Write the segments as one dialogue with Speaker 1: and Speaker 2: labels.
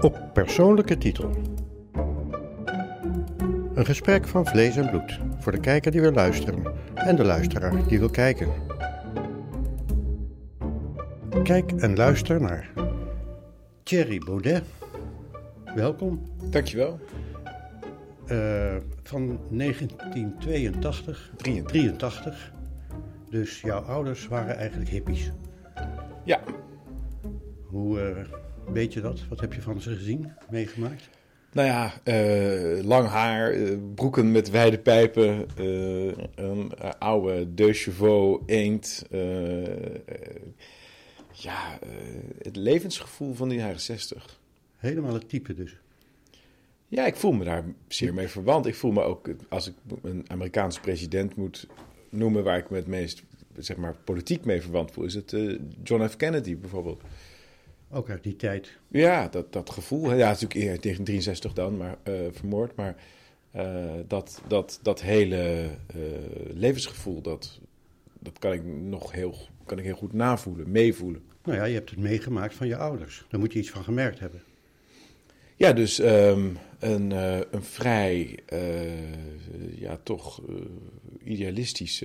Speaker 1: Op persoonlijke titel. Een gesprek van vlees en bloed voor de kijker die wil luisteren en de luisteraar die wil kijken. Kijk en luister naar Thierry Baudet. Welkom.
Speaker 2: Dankjewel.
Speaker 1: Uh, van 1982. 83. Dus jouw ouders waren eigenlijk hippies.
Speaker 2: Ja.
Speaker 1: Hoe uh, weet je dat? Wat heb je van ze gezien, meegemaakt?
Speaker 2: Nou ja, uh, lang haar, uh, broeken met wijde pijpen, een oude De Chevaux eend. ja, het levensgevoel van die jaren 60.
Speaker 1: Helemaal het type dus.
Speaker 2: Ja, ik voel me daar zeer mee verwant. Ik voel me ook, als ik een Amerikaanse president moet noemen waar ik me het meest zeg maar, politiek mee verwant voel, is het John F. Kennedy bijvoorbeeld.
Speaker 1: Ook uit die tijd.
Speaker 2: Ja, dat, dat gevoel. Ja, natuurlijk eerder tegen 63 dan, maar uh, vermoord. Maar uh, dat, dat, dat hele levensgevoel, dat, dat kan ik nog heel, kan ik heel goed navoelen, meevoelen.
Speaker 1: Nou ja, je hebt het meegemaakt van je ouders. Daar moet je iets van gemerkt hebben.
Speaker 2: Ja, dus um, een, een vrij, ja, toch idealistisch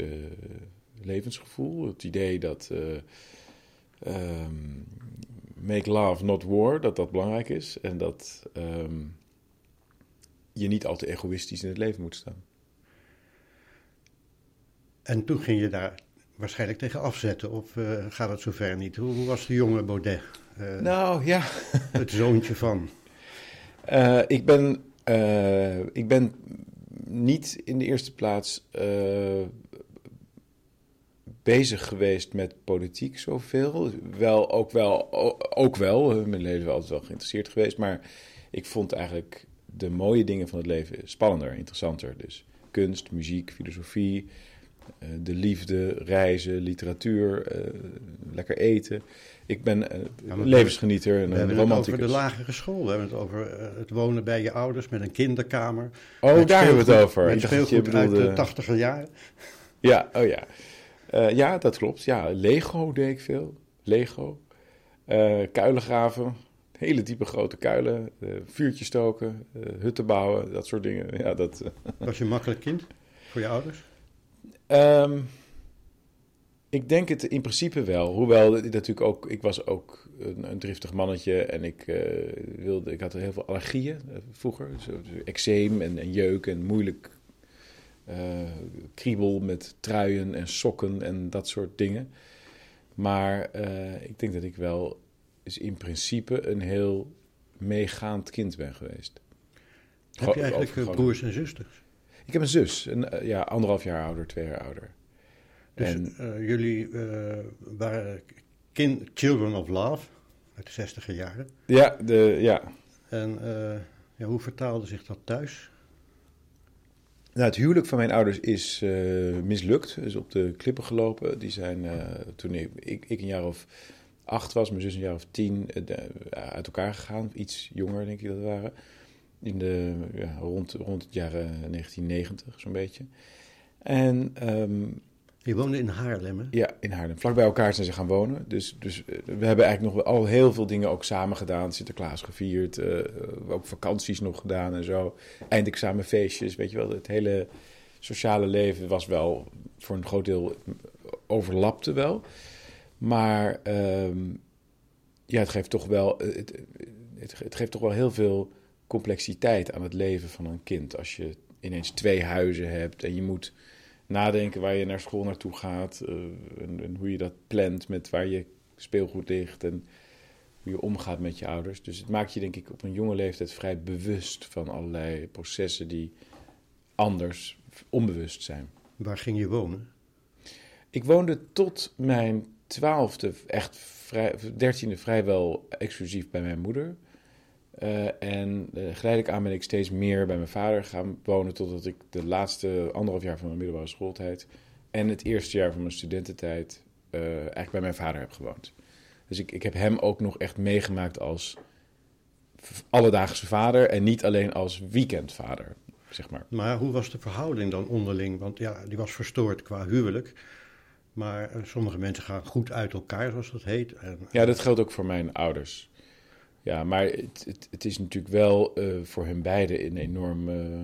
Speaker 2: levensgevoel. Het idee dat um, make love, not war, dat dat belangrijk is. En dat um, je niet al te egoïstisch in het leven moet staan.
Speaker 1: En toen ging je daar waarschijnlijk tegen afzetten, of gaat het zover niet? Hoe, hoe was de jonge Baudet?
Speaker 2: nou ja.
Speaker 1: het zoontje van.
Speaker 2: Uh, ik, ben, ik ben niet in de eerste plaats bezig geweest met politiek zoveel. Wel, ook wel, ook wel. Mijn leven altijd wel geïnteresseerd geweest. Maar ik vond eigenlijk de mooie dingen van het leven spannender, interessanter. Dus kunst, muziek, filosofie, de liefde, reizen, literatuur, lekker eten. Ik ben ja, levensgenieter en een romanticus.
Speaker 1: over de lagere school. We hebben het over het wonen bij je ouders met een kinderkamer.
Speaker 2: Oh, daar hebben we het over.
Speaker 1: Met speelgoed uit de tachtiger jaren.
Speaker 2: Ja, oh ja. Uh, ja, dat klopt. Ja, Lego deed ik veel. Lego. kuilen graven. Hele diepe grote kuilen. vuurtjes stoken. hutten bouwen. Dat soort dingen. Ja, dat,
Speaker 1: Was je een makkelijk kind voor je ouders?
Speaker 2: Um, ik denk het in principe wel. Hoewel natuurlijk ook, ik was ook een, een driftig mannetje en ik uh, wilde, ik had heel veel allergieën uh, vroeger. Zo, eczeem en, en, jeuk en moeilijk uh, kriebel met truien en sokken en dat soort dingen. Maar ik denk dat ik wel is in principe een heel meegaand kind ben geweest.
Speaker 1: Heb je eigenlijk broers en zusters?
Speaker 2: Ik heb een zus, een, ja, anderhalf jaar ouder, twee jaar ouder.
Speaker 1: Dus en, uh, jullie waren kin Children of Love uit de zestiger jaren.
Speaker 2: Ja, de, ja.
Speaker 1: En ja, hoe vertaalde zich dat thuis?
Speaker 2: Nou, het huwelijk van mijn ouders is mislukt. Is op de klippen gelopen. Die zijn toen ik, ik, een jaar of acht was, mijn zus een jaar of tien, uit elkaar gegaan. Iets jonger, denk ik dat waren. In de, ja, rond, rond het jaar 1990, zo'n beetje. En um,
Speaker 1: je woonde in Haarlem, hè?
Speaker 2: Ja, in Haarlem. Vlak bij elkaar zijn ze gaan wonen. Dus, dus eh, we hebben eigenlijk nog al heel veel dingen ook samen gedaan. Sinterklaas gevierd, uh, ook vakanties nog gedaan en zo. Eindexamenfeestjes, weet je wel. Het hele sociale leven was wel voor een groot deel overlapte wel. Maar um, ja, het geeft toch wel... Eh, het, het geeft toch wel heel veel complexiteit aan het leven van een kind. Als je ineens twee huizen hebt en je moet nadenken waar je naar school naartoe gaat. Uh, en, en, hoe je dat plant met waar je speelgoed ligt. En hoe je omgaat met je ouders. Dus het maakt je denk ik op een jonge leeftijd vrij bewust van allerlei processen die anders onbewust zijn.
Speaker 1: Waar ging je wonen?
Speaker 2: Ik woonde tot mijn twaalfde, echt vrij, dertiende vrijwel exclusief bij mijn moeder. Uh, en uh, geleidelijk aan ben ik steeds meer bij mijn vader gaan wonen. Totdat ik de laatste anderhalf jaar van mijn middelbare schooltijd. en het eerste jaar van mijn studententijd. Uh, eigenlijk bij mijn vader heb gewoond. Dus ik, ik heb hem ook nog echt meegemaakt als alledaagse vader. en niet alleen als weekendvader, zeg maar.
Speaker 1: Maar hoe was de verhouding dan onderling? Want ja, die was verstoord qua huwelijk. Maar sommige mensen gaan goed uit elkaar, zoals dat heet. En,
Speaker 2: ja, dat geldt ook voor mijn ouders. Ja, maar het, het, het is natuurlijk wel uh, voor hen beiden een enorm uh,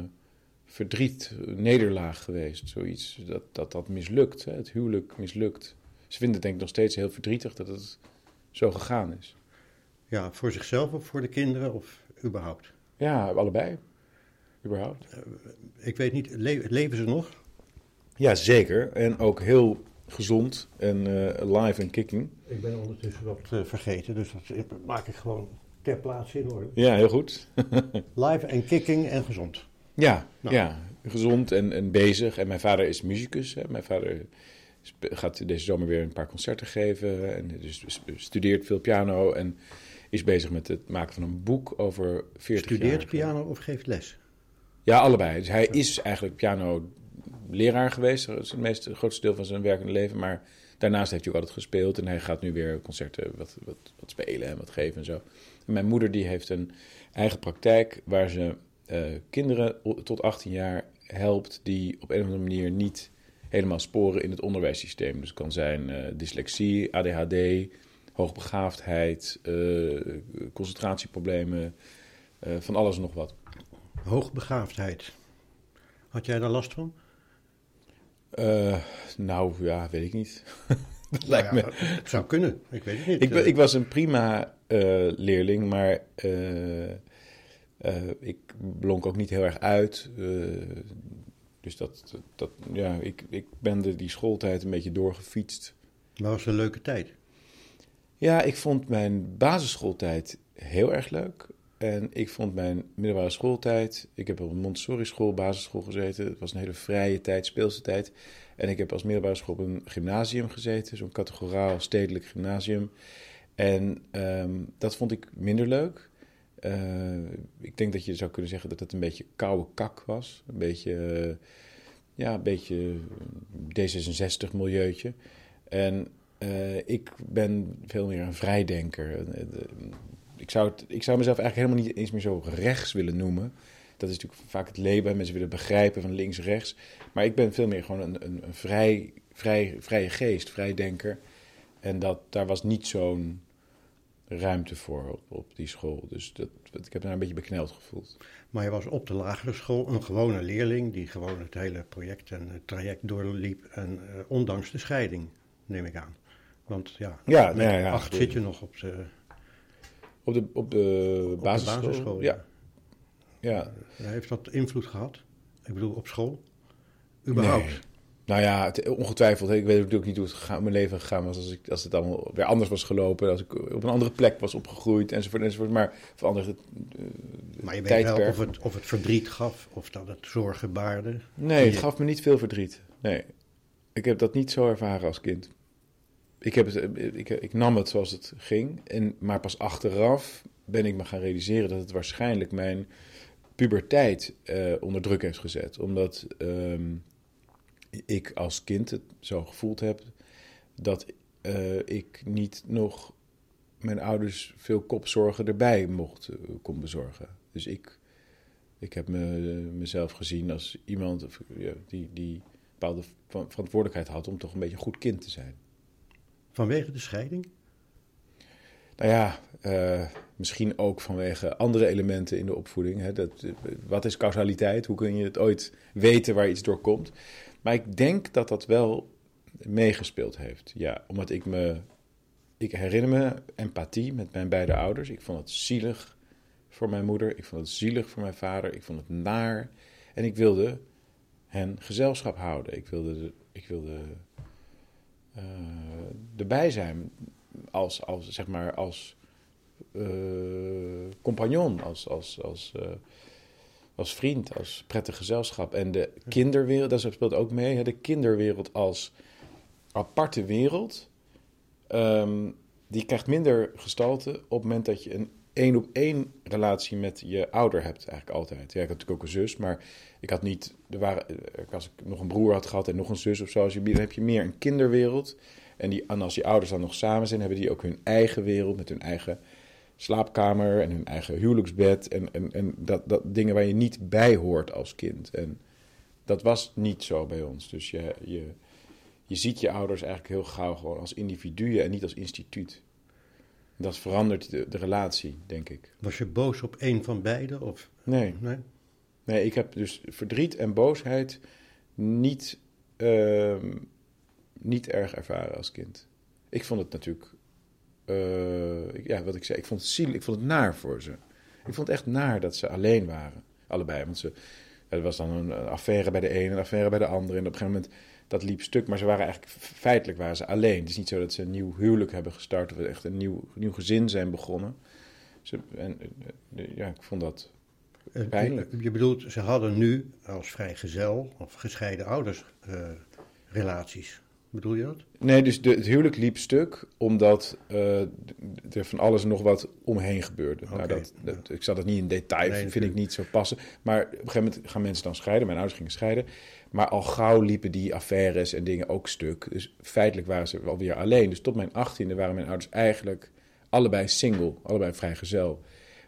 Speaker 2: verdriet, nederlaag geweest. Zoiets dat dat, dat mislukt, hè? het huwelijk mislukt. Ze vinden het denk ik nog steeds heel verdrietig dat het zo gegaan is.
Speaker 1: Ja, voor zichzelf of voor de kinderen of überhaupt?
Speaker 2: Ja, allebei. Überhaupt. Uh,
Speaker 1: ik weet niet, le leven ze nog?
Speaker 2: Ja, zeker. En ook heel gezond en uh, live en kicking.
Speaker 1: Ik ben ondertussen wat uh, vergeten, dus dat maak ik gewoon ter plaatse in orde.
Speaker 2: Ja, heel goed.
Speaker 1: live en kicking en gezond.
Speaker 2: Ja, nou. ja gezond en, en bezig. En mijn vader is muzikus. Hè. Mijn vader gaat deze zomer weer een paar concerten geven. En dus studeert veel piano en is bezig met het maken van een boek over 40
Speaker 1: Studeert jaar. piano of geeft les?
Speaker 2: Ja, allebei. Dus hij is eigenlijk piano leraar geweest. Dat is het, meeste, het grootste deel van zijn werkende leven. Maar daarnaast heeft hij ook altijd gespeeld. En hij gaat nu weer concerten wat, wat, wat spelen en wat geven en zo. Mijn moeder die heeft een eigen praktijk waar ze uh, kinderen tot 18 jaar helpt die op een of andere manier niet helemaal sporen in het onderwijssysteem. Dus het kan zijn uh, dyslexie, ADHD, hoogbegaafdheid, uh, concentratieproblemen, van alles en nog wat.
Speaker 1: Hoogbegaafdheid. Had jij daar last van?
Speaker 2: Nou ja, weet ik niet. dat lijkt
Speaker 1: nou ja, me. Het zou kunnen, ik weet het niet.
Speaker 2: Ik, ik was een prima uh, leerling, maar uh, ik blonk ook niet heel erg uit. dus dat, dat, ja, ik, ik ben de, die schooltijd een beetje doorgefietst.
Speaker 1: Maar was een leuke tijd?
Speaker 2: Ja, ik vond mijn basisschooltijd heel erg leuk. En ik vond mijn middelbare schooltijd. Ik heb op een Montessori school, basisschool gezeten. Het was een hele vrije tijd, speelse tijd. En ik heb als middelbare school op een gymnasium gezeten, zo'n categoraal stedelijk gymnasium. En um, dat vond ik minder leuk. Uh, ik denk dat je zou kunnen zeggen dat het een beetje koude kak was. Een beetje, uh, ja, een beetje D66-milieutje. En uh, ik ben veel meer een vrijdenker ik, zou ik zou mezelf eigenlijk helemaal niet eens meer zo rechts willen noemen. Dat is natuurlijk vaak het leven. Mensen willen begrijpen van links-rechts. Maar ik ben veel meer gewoon een, een, een vrij, vrij, vrije geest, vrijdenker. En dat, daar was niet zo'n ruimte voor op, op, die school. Dus dat, ik heb daar een beetje bekneld gevoeld.
Speaker 1: Maar je was op de lagere school een gewone leerling die gewoon het hele project en het traject doorliep. En uh, ondanks de scheiding, neem ik aan. Want ja,
Speaker 2: ja, nee, ja
Speaker 1: acht zit je nog op de
Speaker 2: op de, op de basisschool? basisschool ja. Ja.
Speaker 1: Heeft dat invloed gehad? Ik bedoel, op school? Überhaupt? Nee.
Speaker 2: Nou ja, het, ongetwijfeld. Ik weet natuurlijk niet hoe het gegaan, mijn leven gegaan was als, ik, als het allemaal weer anders was gelopen. Als ik op een andere plek was opgegroeid enzovoort. enzovoort maar veranderde uh,
Speaker 1: Maar je weet wel of het, of het verdriet gaf of dat het zorgen baarde?
Speaker 2: Nee, het gaf me niet veel verdriet. Nee, ik heb dat niet zo ervaren als kind ik, heb het, ik, ik, nam het zoals het ging. En, maar pas achteraf ben ik me gaan realiseren dat het waarschijnlijk mijn puberteit uh, onder druk heeft gezet. Omdat ehm, ik als kind het zo gevoeld heb dat uh, ik niet nog mijn ouders veel kopzorgen erbij mocht uh, kon bezorgen. Dus ik, ik heb me, mezelf gezien als iemand die, die bepaalde verantwoordelijkheid had om toch een beetje een goed kind te zijn.
Speaker 1: Vanwege de scheiding?
Speaker 2: Nou ja, uh, misschien ook vanwege andere elementen in de opvoeding. Hè. Dat, wat is causaliteit? Hoe kun je het ooit weten waar iets door komt? Maar ik denk dat dat wel meegespeeld heeft. Ja, omdat ik me. Ik herinner me empathie met mijn beide ouders. Ik vond het zielig voor mijn moeder. Ik vond het zielig voor mijn vader. Ik vond het naar. En ik wilde hen gezelschap houden. Ik wilde, ik wilde uh, erbij zijn als, als, zeg maar, als uh, compagnon, als, als, als, uh, als vriend, als prettig gezelschap. En de kinderwereld, dat speelt ook mee, hè, de kinderwereld als aparte wereld, um, die krijgt minder gestalte op het moment dat je een één op één relatie met je ouder hebt, eigenlijk altijd. Ja, ik had natuurlijk ook een zus, maar ik had niet, er waren, als ik nog een broer had gehad en nog een zus of zo, als je, dan heb je meer een kinderwereld. En, die, en als die ouders dan nog samen zijn, hebben die ook hun eigen wereld met hun eigen slaapkamer en hun eigen huwelijksbed. En, en, en dat, dat dingen waar je niet bij hoort als kind. En dat was niet zo bij ons. Dus je, je, je ziet je ouders eigenlijk heel gauw gewoon als individuen en niet als instituut. Dat verandert de, de relatie, denk ik.
Speaker 1: Was je boos op een van beiden? Of,
Speaker 2: Nee,
Speaker 1: nee?
Speaker 2: nee, ik heb dus verdriet en boosheid niet, ehm, niet erg ervaren als kind. Ik vond het natuurlijk, eh, ik- ja, wat ik zei, ik vond het zielig, ik vond het naar voor ze. Ik vond het echt naar dat ze alleen waren, allebei. Want ze, er was dan een, affaire bij de ene, een affaire bij de andere. En op een gegeven moment, dat liep stuk. Maar ze waren eigenlijk, feitelijk waren ze alleen. Het is niet zo dat ze een nieuw huwelijk hebben gestart of echt een nieuw, nieuw gezin zijn begonnen. Ze, en, eh, ja, ik vond dat
Speaker 1: Eh,
Speaker 2: Pijnlijk.
Speaker 1: Je bedoelt, ze hadden nu als vrijgezel of gescheiden ouders eh, relaties. Bedoel je dat?
Speaker 2: Nee, dus de, het huwelijk liep stuk omdat eh, er van alles en nog wat omheen gebeurde. Nou, dat, dat, ik zal dat niet in detail,
Speaker 1: Nee,
Speaker 2: vind ik niet zo passen. Maar op een gegeven moment gaan mensen dan scheiden. Mijn ouders gingen scheiden. Maar al gauw liepen die affaires en dingen ook stuk. Dus feitelijk waren ze alweer alleen. Dus tot mijn achttiende waren mijn ouders eigenlijk allebei single, allebei vrijgezel.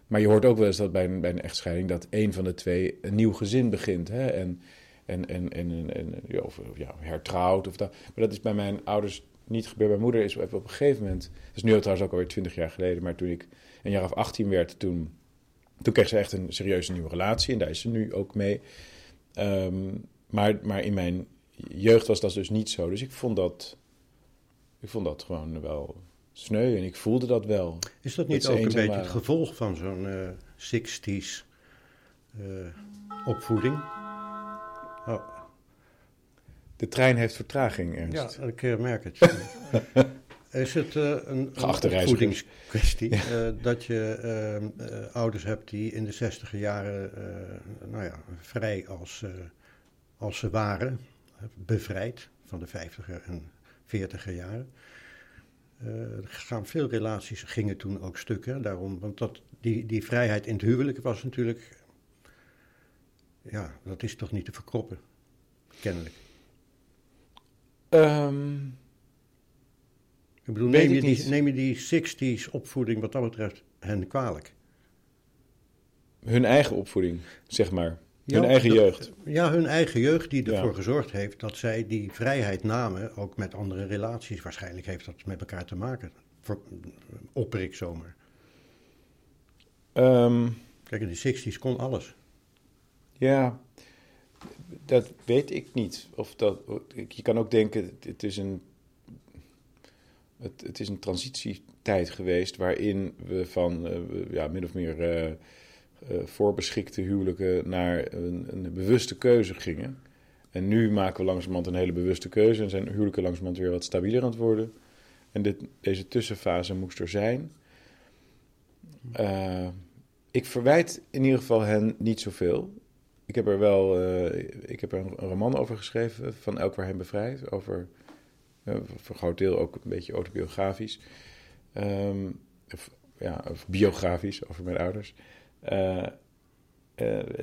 Speaker 2: Maar je hoort ook wel eens dat bij een, bij een echtscheiding dat een van de twee een nieuw gezin begint. Hè? En, en, en, en, en, of ja, hertrouwd. Of dat. Maar dat is bij mijn ouders niet gebeurd. Mijn moeder is op een gegeven moment, dat is nu trouwens ook alweer twintig jaar geleden, maar toen ik een jaar of 18 werd, toen, toen kreeg ze echt een serieuze nieuwe relatie. En daar is ze nu ook mee. Ehm, maar, maar in mijn jeugd was dat dus niet zo. Dus ik vond dat, ik vond dat gewoon wel sneu en ik voelde dat wel.
Speaker 1: Is dat niet
Speaker 2: Dat
Speaker 1: ook een beetje het gevolg van zo'n eh 60s eh, opvoeding? Oh,
Speaker 2: De trein heeft vertraging,
Speaker 1: ja,
Speaker 2: Ernst.
Speaker 1: ik eh, merk het. Is het eh, een, een opvoedingskwestie eh, dat je eh, eh, ouders hebt die in de zestiger jaren, nou ja, vrij als, als ze waren, bevrijd van de vijftiger en veertiger jaren. Er gaan veel relaties gingen toen ook stuk, hè, daarom, want dat, die, die vrijheid in het huwelijk was natuurlijk, ja, dat is toch niet te verkroppen, kennelijk.
Speaker 2: Ehm,
Speaker 1: Ik bedoel, neem je, die,
Speaker 2: niet.
Speaker 1: neem je die 60s opvoeding wat dat betreft hen kwalijk?
Speaker 2: hun eigen opvoeding, zeg maar.
Speaker 1: Ja,
Speaker 2: hun eigen
Speaker 1: dat-
Speaker 2: jeugd.
Speaker 1: Ja, hun eigen jeugd die ervoor
Speaker 2: Ja.
Speaker 1: gezorgd heeft dat zij die vrijheid namen, ook met andere relaties. Waarschijnlijk heeft dat met elkaar te maken. Voor, opper ik zomaar.
Speaker 2: Ehm,
Speaker 1: Kijk, in de 60s kon alles.
Speaker 2: Ja, dat weet ik niet. Of dat, je kan ook denken, het- is een, het, het is een transitietijd geweest waarin we van eh, ja, min of meer eh, eh, voorbeschikte huwelijken naar een, een bewuste keuze gingen. En nu maken we langzamerhand een hele bewuste keuze en zijn huwelijken langzamerhand weer wat stabieler aan het worden. En dit, deze tussenfase moest er zijn. Eh, ik verwijt in ieder geval hen niet zoveel. Ik heb er wel eh, ik heb een, roman over geschreven, van Elk waar hen bevrijdt. Over, eh, voor een groot deel ook een beetje autobiografisch. Ehm, of, ja, of biografisch over mijn ouders. Eh,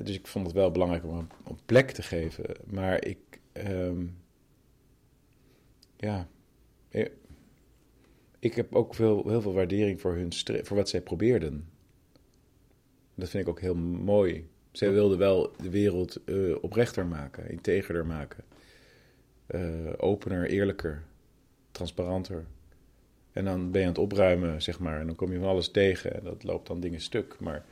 Speaker 2: dus ik vond het wel belangrijk om een, plek te geven. Maar ik, ehm, ja, ik heb ook veel, heel veel waardering voor, hun voor wat zij probeerden. Dat vind ik ook heel mooi. Zij wilden wel de wereld eh, oprechter maken, integerder maken. Eh, opener, eerlijker, transparanter. En dan ben je aan het opruimen, zeg maar. En dan kom je van alles tegen. En dat loopt dan dingen stuk. Maar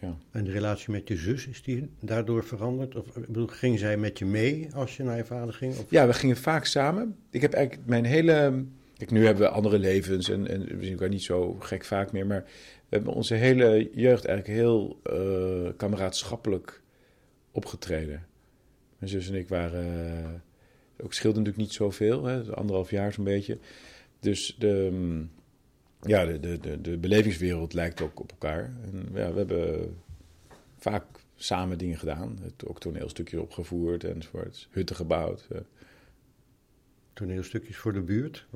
Speaker 2: ja.
Speaker 1: En de relatie met je zus, is die daardoor veranderd? Of bedoel, ging zij met je mee als je naar je vader ging? Of,
Speaker 2: ja, we gingen vaak samen. Ik heb eigenlijk mijn hele... Kijk, nu hebben we andere levens en, en we zien elkaar niet zo gek vaak meer. Maar we hebben onze hele jeugd eigenlijk heel eh kameraadschappelijk opgetreden. Mijn zus en ik waren... eh, ook scheelde natuurlijk niet zoveel, hè, anderhalf jaar zo'n beetje. Dus de, mm, ja, de, de, de, belevingswereld lijkt ook op elkaar. En ja, we hebben vaak samen dingen gedaan. Ook toneelstukjes opgevoerd enzovoort. Hutten gebouwd. eh.
Speaker 1: Toneelstukjes voor de buurt?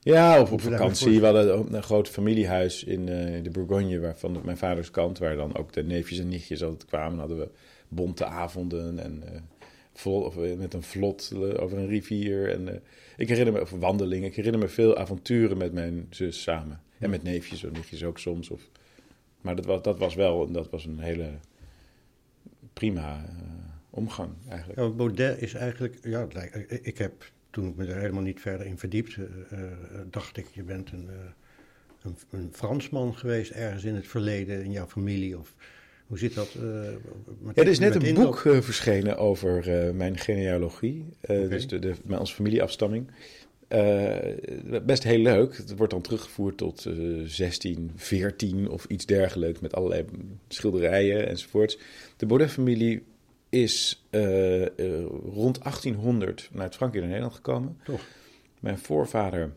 Speaker 2: Ja, of op vakantie. We hadden een groot familiehuis in eh, de Bourgogne, waarvan mijn vaders kant, waar dan ook de neefjes en nichtjes altijd kwamen. hadden we bonte avonden en eh, vol, of, eh, met een vlot over een rivier. En, ik herinner me, of wandelingen, ik herinner me veel avonturen met mijn zus samen. En met neefjes en nichtjes ook soms. Of, maar dat was, dat was wel, dat was een hele prima omgang eigenlijk.
Speaker 1: Ja, Baudet is eigenlijk, ja, ik heb toen ik me er helemaal niet verder in verdiepte, uh, dacht ik, je bent een, een, een, Fransman geweest ergens in het verleden in jouw familie. Of hoe zit dat?
Speaker 2: ja, er is net een boek verschenen over mijn genealogie, okay. dus de, de, onze familieafstamming. best heel leuk. Het wordt dan teruggevoerd tot 16, 14 of iets dergelijks met allerlei schilderijen enzovoorts. De Baudet-familie is uh, uh, rond 1800 uit Frankrijk naar Nederland gekomen.
Speaker 1: Toch.
Speaker 2: Mijn voorvader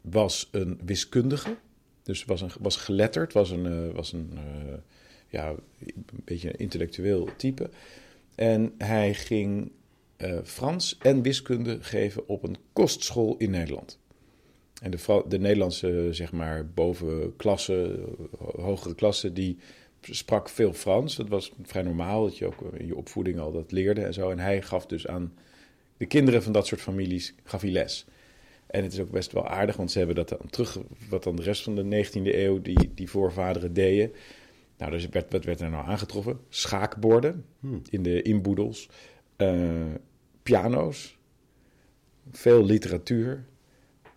Speaker 2: was een wiskundige, dus was, een, was geletterd, was een, uh, was een ja, een beetje een intellectueel type. En hij ging Frans en wiskunde geven op een kostschool in Nederland. En de, de Nederlandse, zeg maar, bovenklasse, hogere klasse, die sprak veel Frans. Dat was vrij normaal dat je ook in je opvoeding al dat leerde en zo. En hij gaf dus aan de kinderen van dat soort families gaf hij les. En het is ook best wel aardig, want ze hebben dat dan terug, wat dan de rest van de 19e eeuw die, die voorvaderen deden. Nou, dus werd, wat werd er nou aangetroffen? Schaakborden hmm. in de inboedels, uh, piano's, veel literatuur.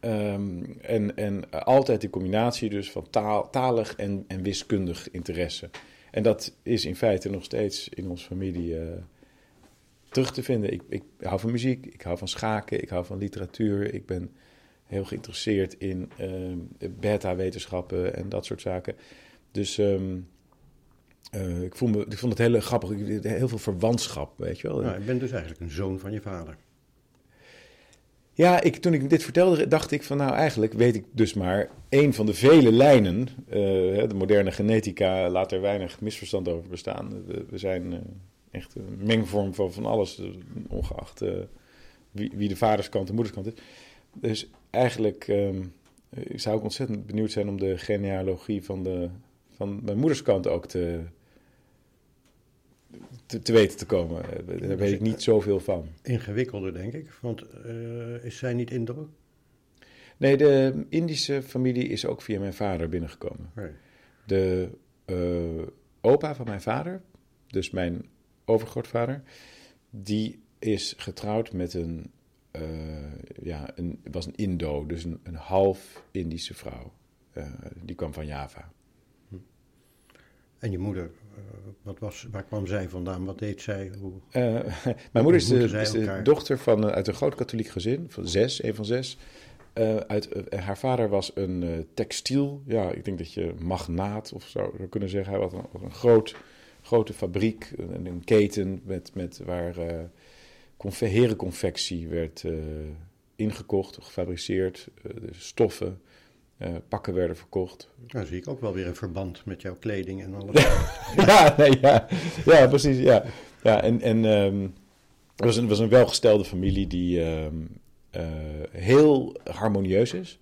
Speaker 2: Um, en, en altijd die combinatie dus van taal, talig en, en wiskundig interesse. En dat is in feite nog steeds in onze familie uh, terug te vinden. Ik, ik hou van muziek, ik hou van schaken, ik hou van literatuur. Ik ben heel geïnteresseerd in uh, beta-wetenschappen en dat soort zaken. Dus um, uh, ik, voel me, ik vond het heel grappig. Heel veel verwantschap, weet je wel.
Speaker 1: Nou, ik ben dus eigenlijk een zoon van je vader.
Speaker 2: Ja, ik, toen ik dit vertelde, dacht ik van nou eigenlijk weet ik dus maar één van de vele lijnen. Uh, de moderne genetica laat er weinig misverstand over bestaan. We, zijn uh, echt een mengvorm van van alles, eh, ongeacht wie, wie, de vaderskant en moederskant is. Dus eigenlijk um, zou ik ontzettend benieuwd zijn om de genealogie van, de, van mijn moederskant ook te, te, te, weten te komen. Eh, daar weet ik niet zoveel van.
Speaker 1: Ingewikkelder, denk ik. Want uh, is zij niet Indo?
Speaker 2: Nee, de Indische familie is ook via mijn vader binnengekomen. De uh, opa van mijn vader, dus mijn overgrootvader, die is getrouwd met een, uh, ja, een, was een Indo, dus een, een half Indische vrouw. die kwam van Java. Hm.
Speaker 1: En je moeder eh, wat was, waar kwam zij vandaan? Wat deed zij? Hoe,
Speaker 2: uh, mijn moeder is, de, is de, dochter van, uit een groot katholiek gezin, van zes, een van zes. Uh, uit, haar vader was een textiel, ja, ik denk dat je magnaat of zo zou kunnen zeggen. Hij had een, een groot, grote fabriek, een, een, keten met, met waar herenconfectie werd ingekocht, gefabriceerd, stoffen. Uh, pakken werden verkocht.
Speaker 1: Nou zie ik ook wel weer een verband met jouw kleding en alles.
Speaker 2: ja, nee, ja, ja, precies. Ja, ja en, en um, het was een, was een welgestelde familie die um, uh, heel harmonieus is.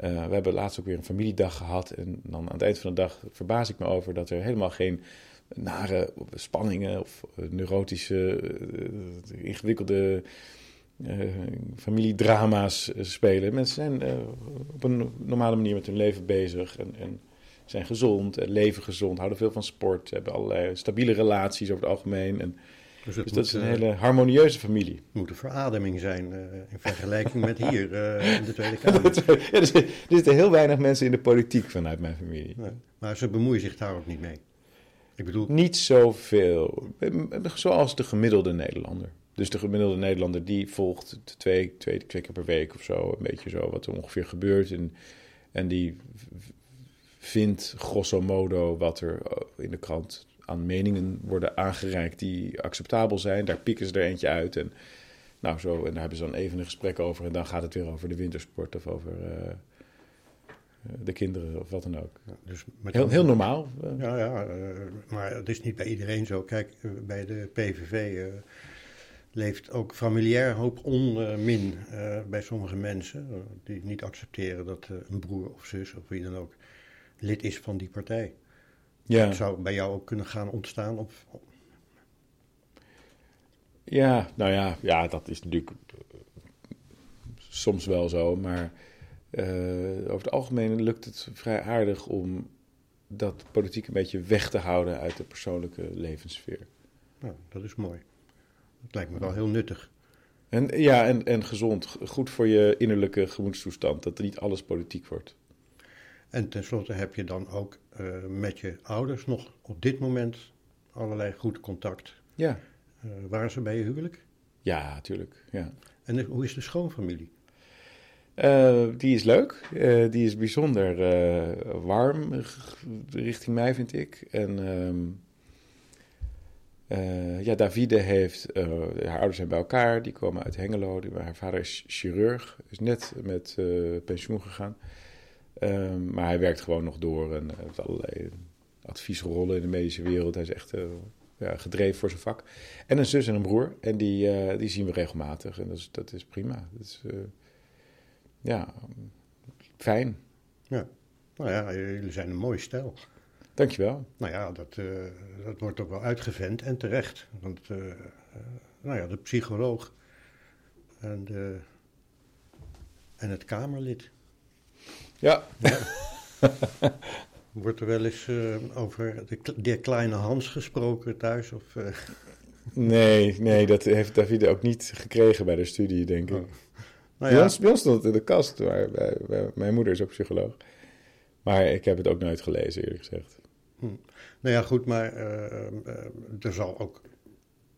Speaker 2: Uh, we hebben laatst ook weer een familiedag gehad. En dan aan het eind van de dag verbaas ik me over dat er helemaal geen nare spanningen of neurotische, ingewikkelde familiedrama's eh, spelen. Mensen zijn uh, op een normale manier met hun leven bezig en, en zijn gezond, en leven gezond, houden veel van sport, hebben allerlei stabiele relaties over het algemeen. En, dus, dus dat is een hele harmonieuze familie. Het
Speaker 1: moet een verademing zijn uh, in vergelijking met hier uh, in de Tweede Kamer.
Speaker 2: ja, er, zitten heel weinig mensen in de politiek vanuit mijn familie.
Speaker 1: Nee, maar ze bemoeien zich daar ook niet mee.
Speaker 2: Ik bedoel... Niet zoveel, zoals de gemiddelde Nederlander. Dus de gemiddelde Nederlander die volgt twee, twee, twee keer per week of zo, een beetje zo wat er ongeveer gebeurt. En, en die vindt grosso modo wat er in de krant aan meningen worden aangereikt die acceptabel zijn. Daar pikken ze er eentje uit en nou zo, en daar hebben ze dan even een gesprek over en dan gaat het weer over de wintersport of over uh, de kinderen of wat dan ook. Ja, dus heel, heel normaal.
Speaker 1: Ja, ja maar het is niet bij iedereen zo. Kijk, bij de PVV leeft ook familiair hoop onmin uh, bij sommige mensen. Uh, die niet accepteren dat uh, een broer of zus of wie dan ook lid is van die partij. Ja. Dat zou bij jou ook kunnen gaan ontstaan. Op...
Speaker 2: Ja, nou ja, ja, dat is natuurlijk soms wel zo. Maar over het algemeen lukt het vrij aardig om dat politiek een beetje weg te houden uit de persoonlijke levenssfeer.
Speaker 1: Nou, dat is mooi. Het lijkt me wel heel nuttig.
Speaker 2: En, ja, en, en gezond. Goed voor je innerlijke gemoedstoestand. Dat er niet alles politiek wordt.
Speaker 1: En tenslotte heb je dan ook uh, met je ouders nog op dit moment allerlei goed contact.
Speaker 2: Ja.
Speaker 1: Uh, waren ze bij je huwelijk?
Speaker 2: Ja, tuurlijk. Ja.
Speaker 1: En de, hoe is de schoonfamilie?
Speaker 2: Uh, die is leuk. Die is bijzonder warm richting mij, vind ik. En ja, Davide heeft... haar ouders zijn bij elkaar. Die komen uit Hengelo. Die, haar vader is chirurg. Is net met pensioen gegaan. Um, maar hij werkt gewoon nog door. En heeft allerlei adviesrollen in de medische wereld. Hij is echt ja, gedreven voor zijn vak. En een zus en een broer. En die, die zien we regelmatig. En dat is, dat is prima. Dat is ja, fijn.
Speaker 1: Ja, nou ja, jullie zijn een mooi stijl.
Speaker 2: Dankjewel.
Speaker 1: Nou ja, dat, uh, dat wordt ook wel uitgevend en terecht. Want, uh, uh, nou ja, de psycholoog en, de, en het Kamerlid.
Speaker 2: Ja. ja.
Speaker 1: Wordt er wel eens over de, de, kleine Hans gesproken thuis? Of,
Speaker 2: Nee, nee, dat heeft Davide ook niet gekregen bij de studie, denk ik. Oh. Nou ja. bij, ons, stond het in de kast. Maar mijn moeder is ook psycholoog. Maar ik heb het ook nooit gelezen, eerlijk gezegd.
Speaker 1: Hm. Nou ja, goed, maar uh, er zal ook